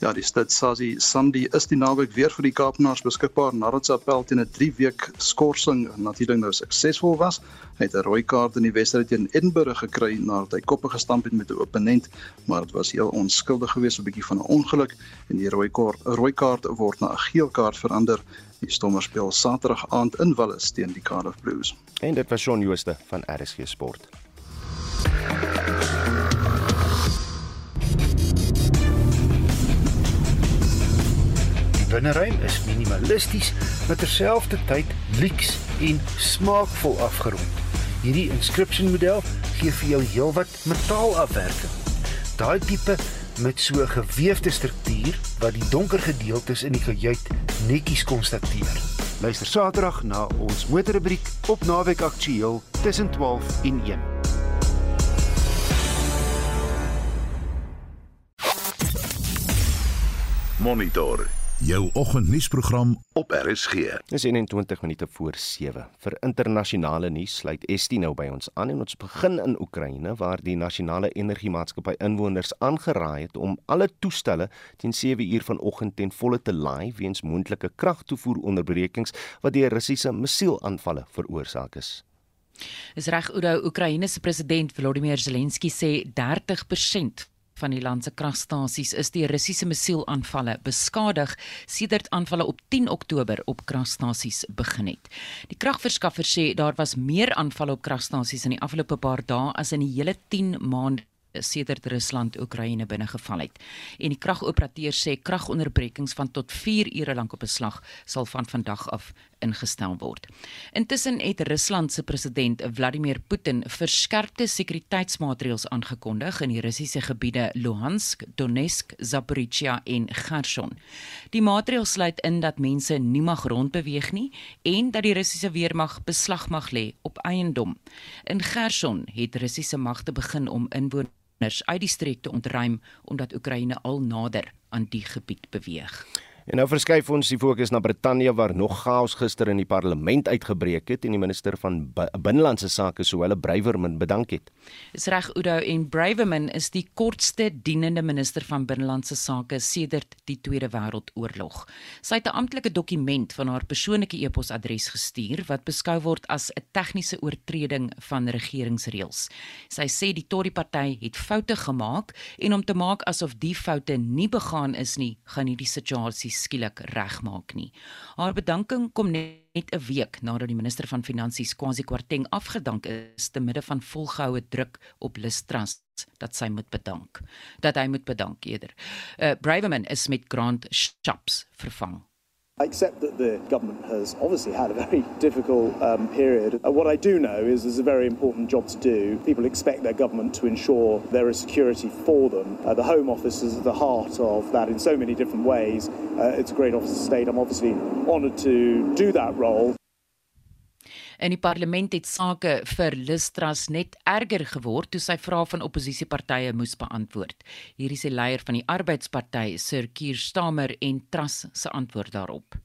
Ja, die stad Sazi Sandy is die naweek weer vir die Kaapenaars beskikbaar nadat sy appel teen 'n 3 week skorsing natuurlik nou suksesvol was. Hy het 'n rooi kaart in die wedstryd teen Edinburgh gekry nadat hy koppe gestamp het met 'n opponent, maar dit was heel onskuldig geweest, 'n bietjie van 'n ongeluk en die rooi kaart, rooi kaart word na 'n geel kaart verander. Die Stormers speel Saterdag aand in Wallis teen die Cardiff Blues. En dit was Shaun Jooste van RSG Sport. binneruim is minimalisties, maar terselfdertyd lyks en smaakvol afgerond. Hierdie inscription model gee vir jou heelwat metaalafwerking. Daai tipe met so 'n geweefde struktuur wat die donker gedeeltes in die kajuit netjies konstateer. Luister Saterdag na ons motorrubriek op Naweek Aktueel tussen 12 en 1. Monitor jou oggendnuusprogram op RSG. Dis 21 minute voor 7. Vir internasionale nuus sluit Estie nou by ons aan en ons begin in Oekraïne waar die nasionale energiemaatskappy inwoners aangeraai het om alle toestelle teen 7 uur vanoggend ten volle te laai weens moontlike kragtoevoeronderbrekings wat deur Russiese missielaanvalle veroorsaak is. Is reg Oudo Oekraïne se president Volodymyr Zelensky sê 30% van die land se kragstasies is deur Russiese missielaanvalle beskadig sedert aanvalle op 10 Oktober op kragstasies begin het. Die kragverskaffer sê daar was meer aanvalle op kragstasies in die afgelope paar dae as in die hele 10 maande sedert Rusland Oekraïne binnegeval het. En die kragoperateur sê kragonderbrekings van tot 4 ure lank op 'n slag sal van vandag af ingestel word. Intussen het Rusland se president Vladimir Putin verskerpte sekuriteitsmaatreëls aangekondig in die Russiese gebiede Luhansk, Donetsk, Zaporizhia en Kherson. Die maatreëls sluit in dat mense nie mag rondbeweeg nie en dat die Russiese weermag beslag mag lê op eiendom. In Kherson het Russiese magte begin om inwoners uit die streek te ontruim omdat Oekraïne al nader aan die gebied beweeg. En nou verskuif ons die fokus na Brittanje waar nog chaos gister in die parlement uitgebreek het en die minister van binnelandse sake Suelle Braverman bedank het. Is reg Udo en Braverman is die kortste dienende minister van binnelandse sake sedert die Tweede Wêreldoorlog. Sy het 'n amptelike dokument van haar persoonlike e-posadres gestuur wat beskou word as 'n tegniese oortreding van regeringsreëls. Sy sê die Tory party het foute gemaak en om te maak asof die foute nie begaan is nie, gaan hierdie situasie skielik regmaak nie. Haar bedanking kom net 'n week nadat die minister van Finansies Kwasi Kwarteng afgedank is te midde van volgehoue druk op Liz Truss dat sy moet bedank. Dat hy moet bedank eerder. Uh Braverman is met Grant Shapps vervang. I accept that the government has obviously had a very [laughs] difficult um, period. Uh, what I do know is there's a very important job to do. People expect their government to ensure there is security for them. Uh, the Home Office is at the heart of that in so many different ways. Uh, it's a great office of state. I'm obviously honoured to do that role. In die parlement het sake vir Listras net erger geword toe sy vrae van oppositiepartye moes beantwoord. Hier is die leier van die Arbeidsparty, Sir Keir Starmer en Truss se antwoord daarop.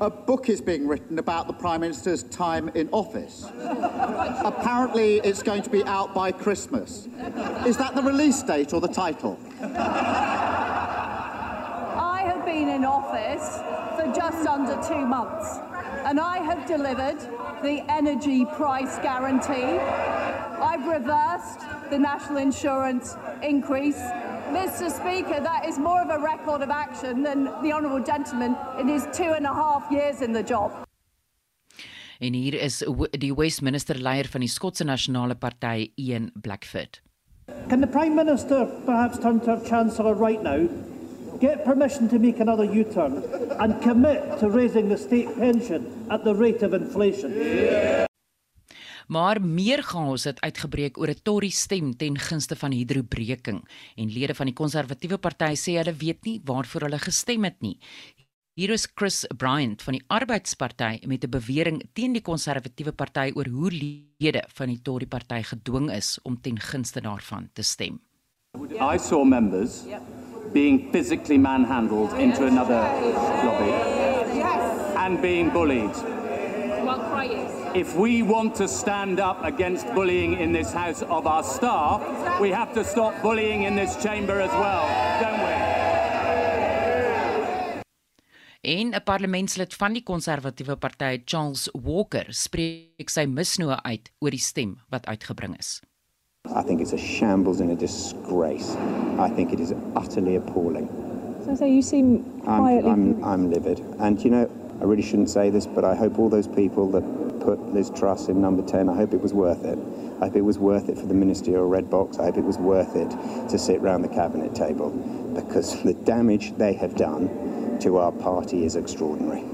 A book is being written about the Prime Minister's time in office. Apparently, it's going to be out by Christmas. Is that the release date or the title? I have been in office for just under two months, and I have delivered the energy price guarantee. I've reversed the national insurance increase. Mr. Speaker, that is more of a record of action than the Honourable Gentleman in his two and a half years in the job. En hier is die Westminster leier van die Skotse Nasionale Party, Ian Blackford. Can the Prime Minister perhaps turn to our Chancellor right now get permission to make another U turn and commit to raising the state pension at the rate of inflation. Maar meer chaos het uitgebreek oor 'n Tory stem ten gunste van hidrobreking en lede van die konservatiewe party sê hulle weet nie waarvoor hulle gestem het nie. Hier is Chris Bryant van die Arbeidsparty met 'n bewering teen die konservatiewe party oor hoe lede van die Tory party gedwing is om ten gunste daarvan te stem. I saw members yep being physically manhandled into another lobby and being bullied. If we want to stand up against bullying in this house of our staff, we have to stop bullying in this chamber as well, don't we? En 'n parlementslid van die konservatiewe party, Charles Walker, spreek sy misnoë uit oor die stem wat uitgebring is. I think it's a shambles and a disgrace. I think it is utterly appalling. So, so you seem quietly. I'm, I'm, I'm livid. And, you know, I really shouldn't say this, but I hope all those people that put Liz Truss in number 10, I hope it was worth it. I hope it was worth it for the ministerial red box. I hope it was worth it to sit round the cabinet table because the damage they have done to our party is extraordinary.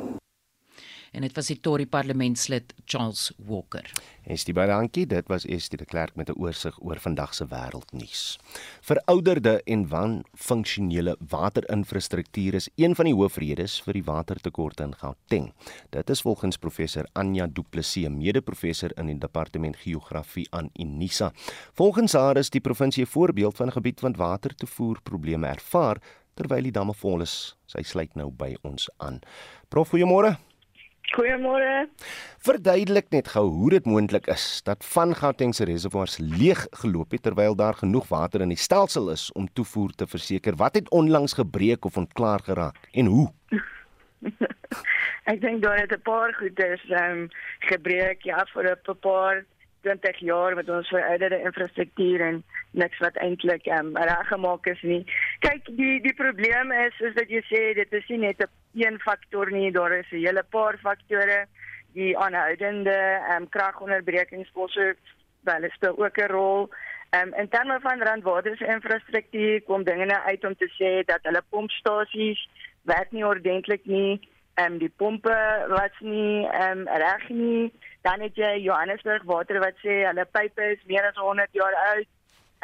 En dit was die Tory parlementslid Charles Walker. Estie baie dankie. Dit was Estie de Klerk met 'n oorsig oor vandag se wêreldnuus. Verouderde en wanfunksionele waterinfrastruktuur is een van die hoofredes vir die watertekorte in Gauteng. Dit is volgens professor Anja Du Plessis, mede-professor in die departement geografie aan Unisa. Volgens haar is die provinsie 'n voorbeeld van 'n gebied wat watertoevoer probleme ervaar terwyl die damme vol is. Sy sluit nou by ons aan. Prof, goeiemôre. Goeiemôre. Verduidelik net gou hoe dit moontlik is dat van Gauteng se reservoirs leeg geloop het terwyl daar genoeg water in die stelsel is om toevoer te verseker. Wat het onlangs gebreek of ontklaar geraak en hoe? [laughs] Ek dink daar het 'n paar goeders ehm um, gebreek ja vir 'n paar 20 jaar met ons verouderde infrastruktuur en niks wat eintlik ehm um, reggemaak is nie. Kyk, die die probleem is is dat jy sê dit is nie net 'n een faktor nie, daar is 'n hele paar faktore die aanhoudende ehm um, kragonderbrekings spesifiek wel speel ook 'n rol. Ehm um, in terme van randwaterinfrastruktuur kom dinge nou uit om te sê dat hulle pompstasies werk nie ordentlik nie. Ehm um, die pompe was nie ehm um, reg nie. Dan het jy Johannesburg water wat sê hulle pype is meer as 100 jaar oud.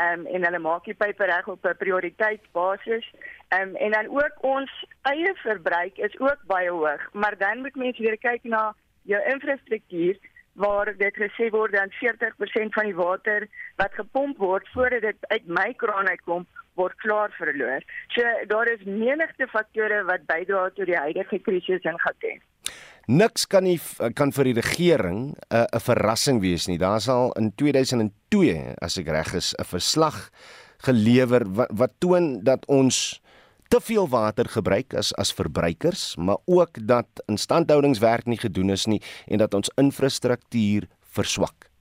Ehm um, en hulle maak die pype reg op 'n prioriteitsbasis. Ehm um, en dan ook ons eie verbruik is ook baie hoog, maar dan moet mense weer kyk na jou infrastruktuur waar dit gesê word dan 40% van die water wat gepomp word voordat dit uit my kraan uitkom, word klaar verloor. So daar is menigte faktore wat bydra tot die huidige krisis in Gauteng. Niks kan nie kan vir die regering 'n uh, 'n verrassing wees nie. Daar sal in 2002, as ek reg is, 'n verslag gelewer wat, wat toon dat ons te veel water gebruik as as verbruikers, maar ook dat instandhoudingswerk nie gedoen is nie en dat ons infrastruktuur verswak.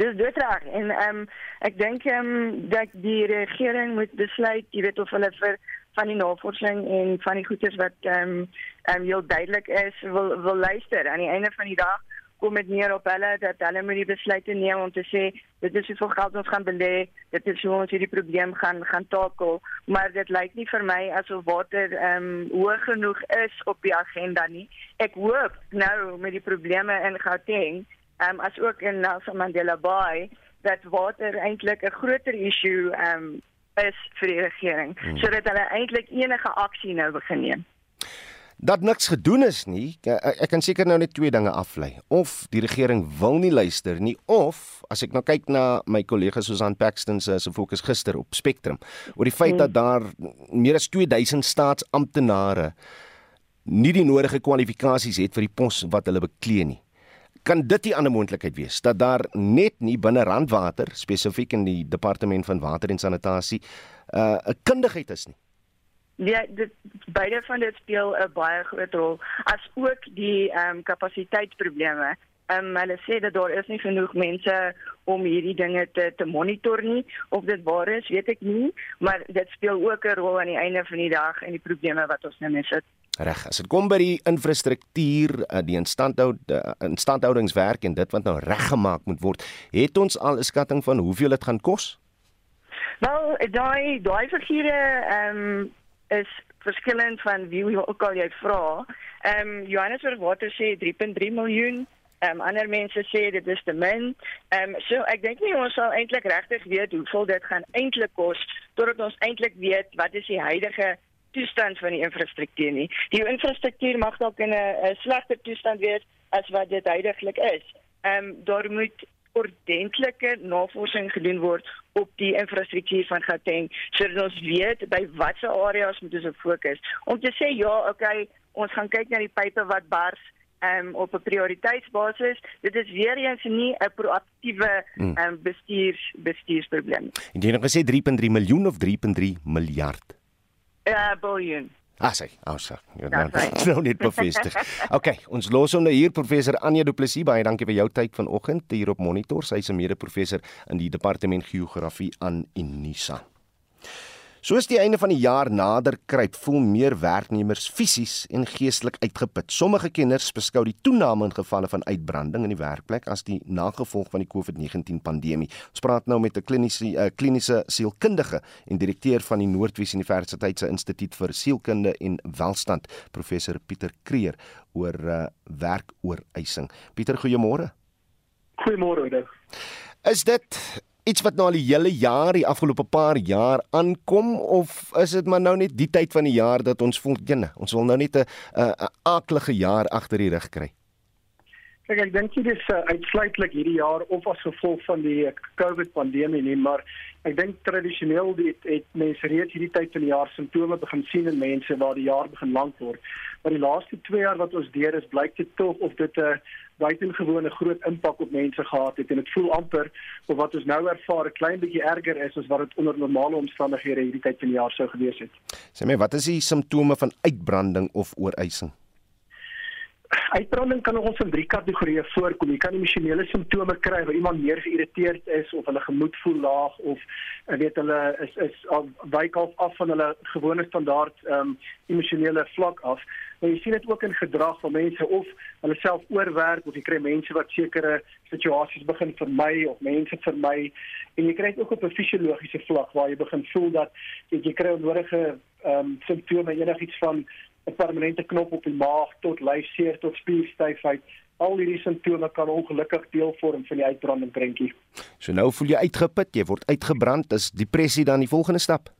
Dis dit reg. En ehm um, ek dink ehm um, dat die regering moet besluit, jy weet of hulle vir van die navorsing en van die goeders wat ehm um, ehm um, heel duidelik is wil wil luister. Aan die einde van die dag kom dit neer op hulle dat hulle moet die besluite neem om te sê dit is hoeveel geld ons gaan belê dit is hoe ons hierdie probleem gaan gaan takel. Maar dit lyk nie vir my asof water ehm um, hoog genoeg is op die agenda nie. Ek hoop nou met die probleme in Gauteng ehm um, as ook in Nelson Mandela Bay dat water eintlik 'n groter issue ehm um, is vir die regering hmm. sodat hulle eintlik enige aksie nou begin neem dat niks gedoen is nie. Ek kan seker nou net twee dinge aflei. Of die regering wil nie luister nie of as ek nou kyk na my kollega Susan Paxton se se fokus gister op Spectrum oor die feit hmm. dat daar meer as 2000 staatsamptenare nie die nodige kwalifikasies het vir die pos wat hulle beklee nie. Kan dit 'n ander moontlikheid wees dat daar net nie binne Randwater spesifiek in die departement van water en sanitasie uh, 'n kundigheid is nie? Ja, dit beide van dit speel 'n baie groot rol as ook die ehm um, kapasiteitsprobleme. Ehm um, hulle sê dat daar is nie genoeg mense om hierdie dinge te te monitor nie. Of dit waar is, weet ek nie, maar dit speel ook 'n rol aan die einde van die dag en die probleme wat ons nou mee sit. Reg, as dit kom by die infrastruktuur, eh, die instandhoud eh, instandhoudingswerk en dit wat nou reggemaak moet word, het ons al 'n skatting van hoeveel dit gaan kos? Wel, daai daai figure ehm um, is verskillend van wie jy ook al jy vra. Ehm um, Johannesburg Water sê 3.3 miljoen. Ehm um, ander mense sê dit is te min. Ehm um, so ek dink nie ons sal eintlik regtig weet hoeveel dit gaan eintlik kos totdat ons eintlik weet wat is die huidige toestand van die infrastruktuur nie. Die infrastruktuur mag dalk in 'n slegter toestand wees as wat dit heidaglik is. Ehm um, daar moet ordentlike navorsing gedoen word op die infrastruktuur van Gauteng sodat ons weet by watter areas moet ons fokus om te sê ja okay ons gaan kyk na die pipe wat bars um, op 'n prioriteitsbasis dit is weer eens nie 'n proaktiewe um, bestuurs bestuursprobleem. En jy het gesê 3.3 miljoen of 3.3 miljard? Ja, uh, biljoen. Ah, sê, ou oh. Ja, [laughs] nou net bevestig. [laughs] OK, ons los hom nou hier professor Anja Du Plessis. Baie dankie vir jou tyd vanoggend hier op Monitor. Sy is 'n mede-professor in die departement geografie aan Unisa. Soos die einde van die jaar nader kruip, voel meer werknemers fisies en geestelik uitgeput. Sommige kenners beskou die toename in gevalle van uitbranding in die werkplek as die nagevolg van die COVID-19 pandemie. Ons praat nou met 'n kliniese uh, kliniese sielkundige en direkteur van die Noordwes Universiteit se Instituut vir Sielkunde en Welstand, professor Pieter Kreer oor uh, werkooreising. Pieter, goeiemôre. Goeiemôre. Is dit iets wat nou al die hele jaar, die afgelope paar jaar aankom of is dit maar nou net die tyd van die jaar dat ons voel, jene, ons wil nou net 'n 'n aaklige jaar agter die rug kry? Kyk, ek dink dit is uh, uitsluitlik hierdie jaar of as gevolg van die COVID pandemie nie, maar ek dink tradisioneel het, het mense reeds hierdie tyd van die jaar simptome begin sien in mense waar die jaar begin lank word. Maar die laaste 2 jaar wat ons deur is, blyk dit tog of dit 'n uh, buitengewone groot impak op mense gehad het en dit voel amper of wat ons nou ervaar 'n klein bietjie erger is as wat dit onder normale omstandighede hierdie tyd van die jaar sou gewees het. Sê my, wat is die simptome van uitbranding of ooreising? Uitbranding kan ons in drie kategorieë voorkom. Jy kan emosionele simptome kry waar iemand meer geïrriteerd is of hulle gemoed voel laag of jy weet hulle is is wyk af af van hulle gewone standaard ehm um, emosionele vlak af. Maar jy sien dit ook in gedrag van mense of hulle self oorwerk of jy kry mense wat sekere situasies begin vermy of mense vermy en jy kry dit ook op 'n fisiologiese vlak waar jy begin voel dat jy, jy kry onnodige ehm um, simptome enigiets van 'n permanente knop op die maag tot lyfseer tot spierstyfheid al hierdie simptome kan ongelukkig deel vorm van die uitbranding prentjie. So nou voel jy uitgeput, jy word uitgebrand, is depressie dan die volgende stap?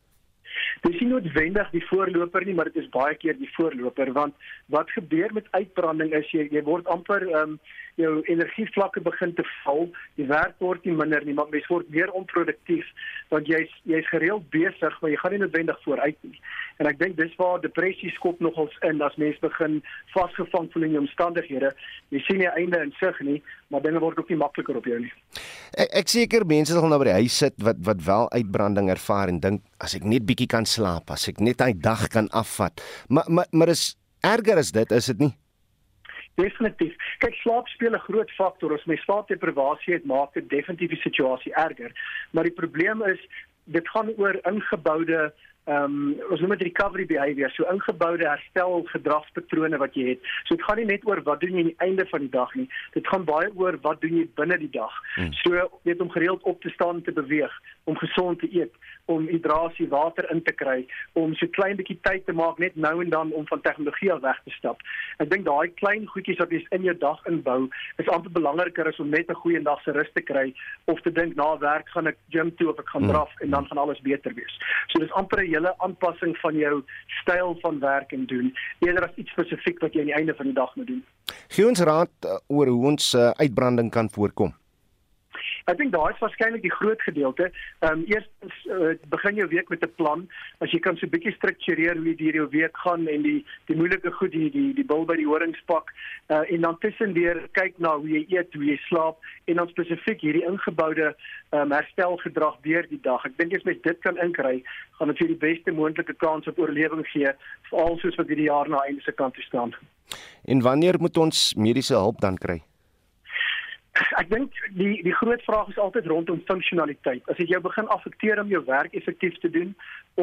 Dit is nie noodwendig die voorloper nie, maar dit is baie keer die voorloper want wat gebeur met uitbranding is jy jy word amper ehm um, jou energievlakke begin te val, die werk word nie minder nie, maar mens word meer onproduktief want jy's jy's gereeld besig, maar jy gaan nie noodwendig vooruit nie. En ek dink dis waar depressie skop nogals in as mens begin vasgevang voel in jou omstandighede. Jy sien nie einde in sig nie, maar dinge word ook nie makliker op jou nie. Ek, ek seker mense sal nou by die huis sit wat wat wel uitbranding ervaar en dink as ek net bietjie kan slaap, as ek net 'n dag kan afvat. Maar maar maar is erger as dit, is dit nie? Definitief. Kyk, slaap speel 'n groot faktor. As mens slaapdeprivasie het, maak dit definitief die situasie erger. Maar die probleem is dit gaan oor ingeboude ehm um, ons noem dit recovery behavior, so ingeboude herstel gedragspatrone wat jy het. So dit gaan nie net oor wat doen jy aan die einde van die dag nie. Dit gaan baie oor wat doen jy binne die dag. Hmm. So net om gereeld op te staan en te beweeg, om gesond te eet, om hidrasie, water in te kry, om so klein bietjie tyd te maak net nou en dan om van tegnologie af weg te stap. Ek dink daai klein goedjies wat jy in jou dag inbou, is amper belangriker as om net 'n goeie dag se rus te kry of te dink na werk gaan ek gym toe of ek gaan draf en dan gaan alles beter wees. So dis amper 'n hele aanpassing van jou styl van werk en doen eerder as iets spesifiek wat jy aan die einde van die dag moet doen. Gee ons raad uh, oor hoe ons uh, uitbranding kan voorkom. Ek dink daai is waarskynlik die groot gedeelte. Ehm um, eerstens uh, begin jou week met 'n plan. As jy kan so 'n bietjie struktureer hoe jy jou week gaan en die die moeilike goed die die die bil by die horingspak uh, en dan tussendeur kyk na hoe jy eet, hoe jy slaap en dan spesifiek hierdie ingeboude um, herstelgedrag deur die dag. Ek dink as mens dit kan inkry, gaan dit vir die beste moontlike kans op oorlewing gee, veral soos wat hierdie jaar na einde se kant toe staan. En wanneer moet ons mediese hulp dan kry? Ek dink die die groot vraag is altyd rondom funksionaliteit. As dit jou begin affekteer om jou werk effektief te doen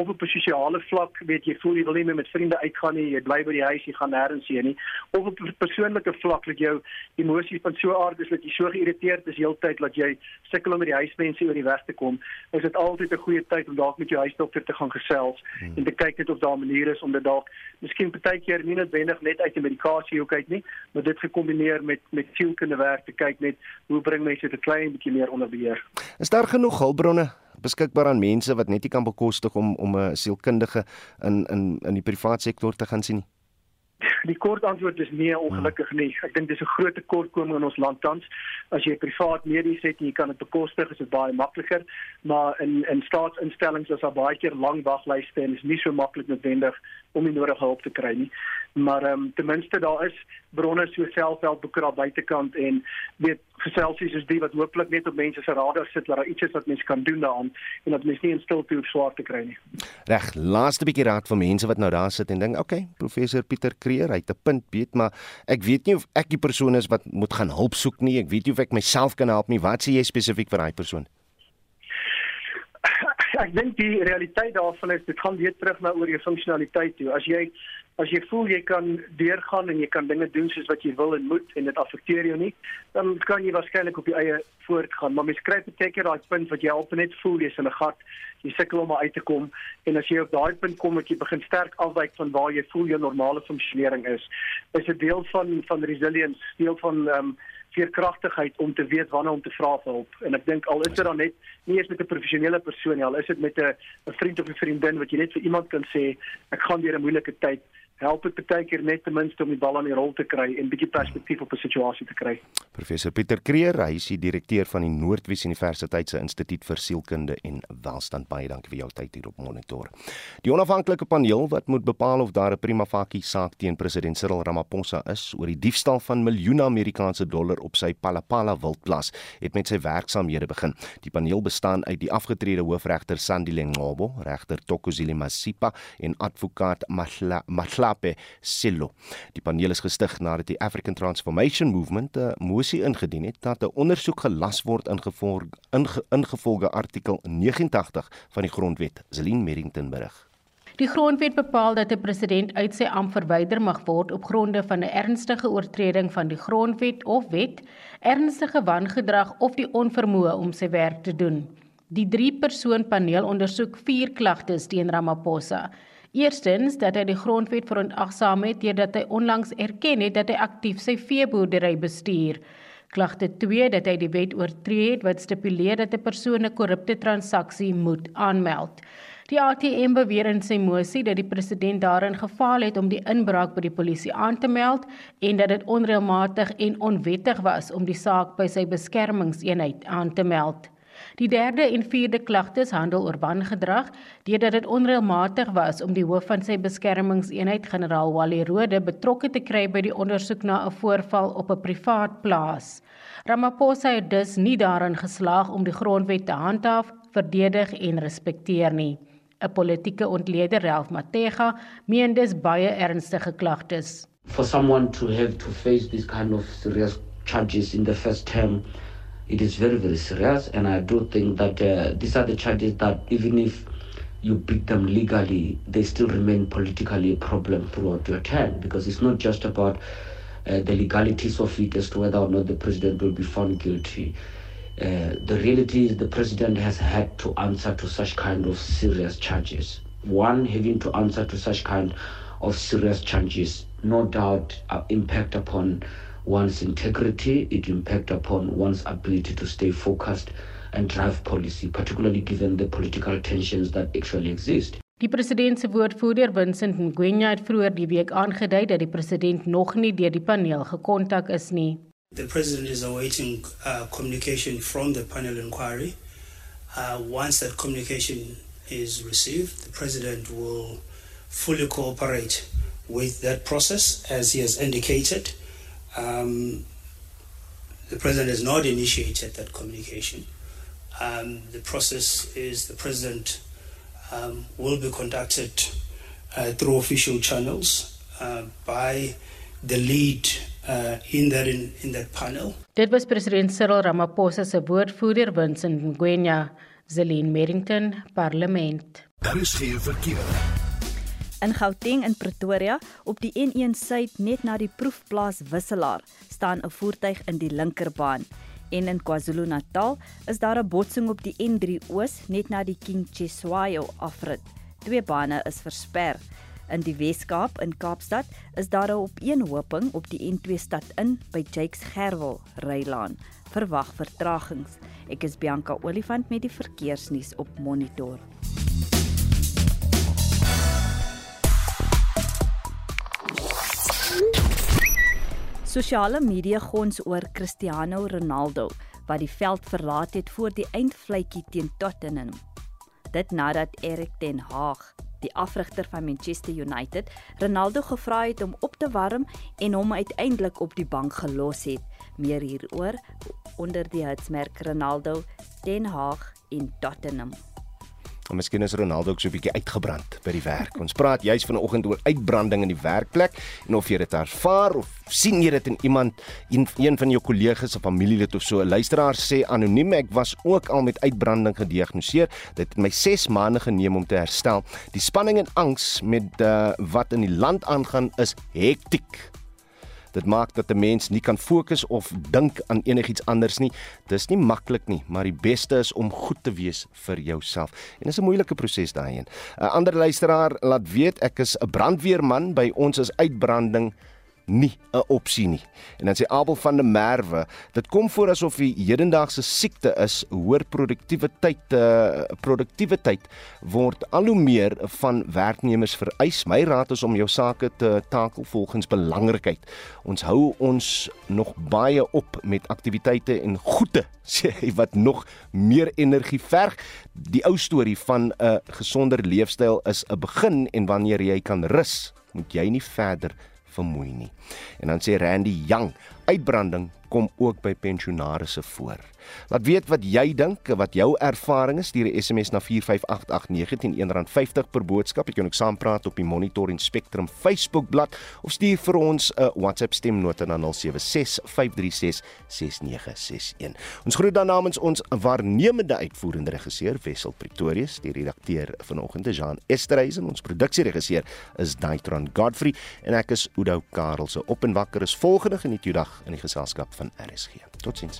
op 'n sosiale vlak, weet jy, voel jy wil nie meer met vriende uitgaan nie, jy bly by die huis, jy gaan nêrens heen nie, of op 'n persoonlike vlak dat jou emosies van so aard is dat jy so geïrriteerd is heeltyd dat jy sukkel om met die huismense oor die weg te kom, is dit altyd 'n goeie tyd om dalk met jou huisdokter te gaan gesels hmm. en te kyk net of daar 'n manier is om dit dalk miskien partykeer nie noodwendig net uit die medikasie hoek uit nie, maar dit gekombineer met met sielkundige werk te kyk net hoe bring mense dit 'n klein bietjie meer onder beheer. Is daar genoeg hulpbronne beskikbaar aan mense wat net nie kan bekostig om om 'n sielkundige in in in die private sektor te gaan sien nie? Die kort antwoord is nee, ongelukkig nie. Ek dink dis 'n groot tekortkoming in ons land tans. As jy privaat medies het en jy kan dit bekostig, is dit baie makliker, maar in in staatsinstellings is daar baie keer lang waglyste en is nie so maklik noodwendig om die nodige hulp te kry nie. Maar ehm um, ten minste daar is bronne so selfhelpboeke daar buitekant en weet geselsies is die wat hooplik net op mense se radar sit dat daar iets is wat mense kan doen daaraan en dat mense nie in stilte hoef swaar te kry nie. Reg, laaste bietjie raad vir mense wat nou daar sit en dink, "Oké, okay, professor Pieter Kreer, hy het 'n punt, weet, maar ek weet nie of ek die persoon is wat moet gaan hulp soek nie. Ek weet nie of ek myself kan help nie. Wat sê jy spesifiek vir daai persoon?" Ek dink die realiteit daarvan is dit gaan weer terug na oor jou funksionaliteit toe. As jy as jy voel jy kan deurgaan en jy kan dinge doen soos wat jy wil en moet en dit affekteer jou nie, dan kan jy waarskynlik op jou eie voortgaan. Maar mens kry baie keer daai punt wat jy al net voel jy's in 'n gat, jy sukkel om uit te kom en as jy op daai punt kom dat jy begin sterk afwyk van waar jy voel jou normale funksionering is, is 'n deel van van resilience, deel van ehm um, veerkragtigheid om te weet wanneer om te vra vir hulp. En ek dink al is dit dan net nie eens met 'n professionele persoon nie, al is dit met 'n 'n vriend of 'n vriendin wat jy net vir iemand kan sê ek gaan deur 'n moeilike tyd help dit baie keer net ten minste om die bal aan die rol te kry en bietjie perspektief op 'n situasie te kry. Professor Pieter Kreer, hy is die direkteur van die Noordwes Universiteit se Instituut vir Sielkunde en Welstand. Baie dankie vir jou tyd hier op Monitor. Die onafhanklike paneel wat moet bepaal of daar 'n prima facie saak teen president Cyril Ramaphosa is oor die diefstal van miljoene Amerikaanse dollar op sy Palapala wildplaas, het met sy werksamehede begin. Die paneel bestaan uit die afgetrede hoofregter Sandile Ngobo, regter Tokozile Masipa en advokaat Mahla Mahla Mhlape Sello. Die paneel is gestig nadat die African Transformation Movement 'n mosie ingedien het dat 'n ondersoek gelas word ingevolge inge, ingevolge artikel 89 van die grondwet. Zelin Merrington berig. Die grondwet bepaal dat 'n president uit sy ampt verwyder mag word op gronde van 'n ernstige oortreding van die grondwet of wet, ernstige wangedrag of die onvermoë om sy werk te doen. Die drie-persoon paneel ondersoek vier klagtes teen Ramaphosa. Eerstens dat hy die grondwet verontagsaam het deurdat hy onlangs erken het dat hy aktief sy veeboerdery bestuur. Klagte 2 dat hy die wet oortree het wat stipuleer dat 'n persoon 'n korrupte transaksie moet aanmeld. Die ATM beweer in sy mosie dat die president daarin gefaal het om die inbraak by die polisie aan te meld en dat dit onreëlmatig en onwettig was om die saak by sy beskermingseenheid aan te meld. Die derde en vierde klagtes handel oor wangedrag deurdat dit onreëlmatig was om die hoof van sy beskermingseenheid generaal Wally Rode betrokke te kry by die ondersoek na 'n voorval op 'n privaat plaas. Ramaphosa het dus nie daarin geslaag om die grondwet te handhaaf, verdedig en respekteer nie. 'n Politieke ontleder, Ralph Matega, meen dis baie ernstige klagtes. For someone to have to face this kind of serious charges in the first term it is very, very serious. And I do think that uh, these are the charges that even if you beat them legally, they still remain politically a problem throughout your term because it's not just about uh, the legalities of it as to whether or not the president will be found guilty. Uh, the reality is the president has had to answer to such kind of serious charges. One, having to answer to such kind of serious charges, no doubt, uh, impact upon one's integrity, it impacts upon one's ability to stay focused and drive policy, particularly given the political tensions that actually exist. Die president se woordvoerder Vincent Ngwenya het vroeër die week aangedui dat die president nog nie deur die paneel gekontak is nie. The president is awaiting uh, communication from the panel inquiry. Uh, once that communication is received, the president will fully cooperate with that process as he has indicated. Um, the president has not initiated that communication. Um, the process is the president um, will be conducted uh, through official channels uh, by the lead uh, in that in, in that panel. Dit was president Cyril Ramaphosa se woordvoerder Vincent Ngwenya, Zelin Merrington, Parlement. Daar is geen verkeer. In Gauteng in Pretoria op die N1 suid net na die proefplaas Wisselaar staan 'n voertuig in die linkerbaan. En in KwaZulu-Natal is daar 'n botsing op die N3 oos net na die King Chiswayo afrit. Twee bane is versper. In die Weskaap in Kaapstad is daar 'n opeenhoping op die N2 stad in by Jakes Gerwel Rylaan. Verwag vertragings. Ek is Bianca Olifant met die verkeersnuus op Monitor. Sosiale media gons oor Cristiano Ronaldo wat die veld verlaat het voor die eindvletjie teen Tottenham. Dit nadat Erik ten Hag, die afrigter van Manchester United, Ronaldo gevra het om op te warm en hom uiteindelik op die bank gelos het. Meer hieroor onder die hitsmerk Ronaldo, ten Hag en Tottenham. En miskien is Ronaldo ook so 'n bietjie uitgebrand by die werk. Ons praat juis vanoggend oor uitbranding in die werkplek en of jy dit ervaar of sien jy dit in iemand een, een van jou kollegas of familielid of so. 'n Luisteraar sê anoniem ek was ook al met uitbranding gediagnoseer. Dit het my 6 maande geneem om te herstel. Die spanning en angs met uh, wat in die land aangaan is hektiek. Dit maak dat 'n mens nie kan fokus of dink aan enigiets anders nie. Dis nie maklik nie, maar die beste is om goed te wees vir jouself. En dit is 'n moeilike proses daarin. 'n Ander luisteraar laat weet ek is 'n brandweerman by ons is uitbranding nie 'n opsie nie. En dan sê Abel van der Merwe, dit kom voor asof die hedendaagse siekte is, hoër produktiwiteit eh uh, produktiwiteit word al hoe meer van werknemers vereis. My raad is om jou sake te takel volgens belangrikheid. Ons hou ons nog baie op met aktiwiteite en goede [laughs] sê wat nog meer energie verg. Die ou storie van 'n gesonder leefstyl is 'n begin en wanneer jy kan rus, moet jy nie verder vermoei nie. En dan sê Randy Young, uitbranding kom ook by pensionaarsse voor. Laat weet wat jy dink, wat jou ervaring is, stuur 'n SMS na 4588919 R1.50 per boodskap. Jy kan ook saampraat op die Monitor en Spectrum Facebookblad of stuur vir ons 'n WhatsApp stemnota na 0765366961. Ons groet dan namens ons waarnemende uitvoerende regisseur Wessel Pretorius, die redakteur vanoggend is Jean Esterhuizen, ons produksieregisseur is Daitron Godfrey en ek is Udo Karelse. Op en wakker is volgende geniet jou dag in die geselskap van RSG. Totsiens.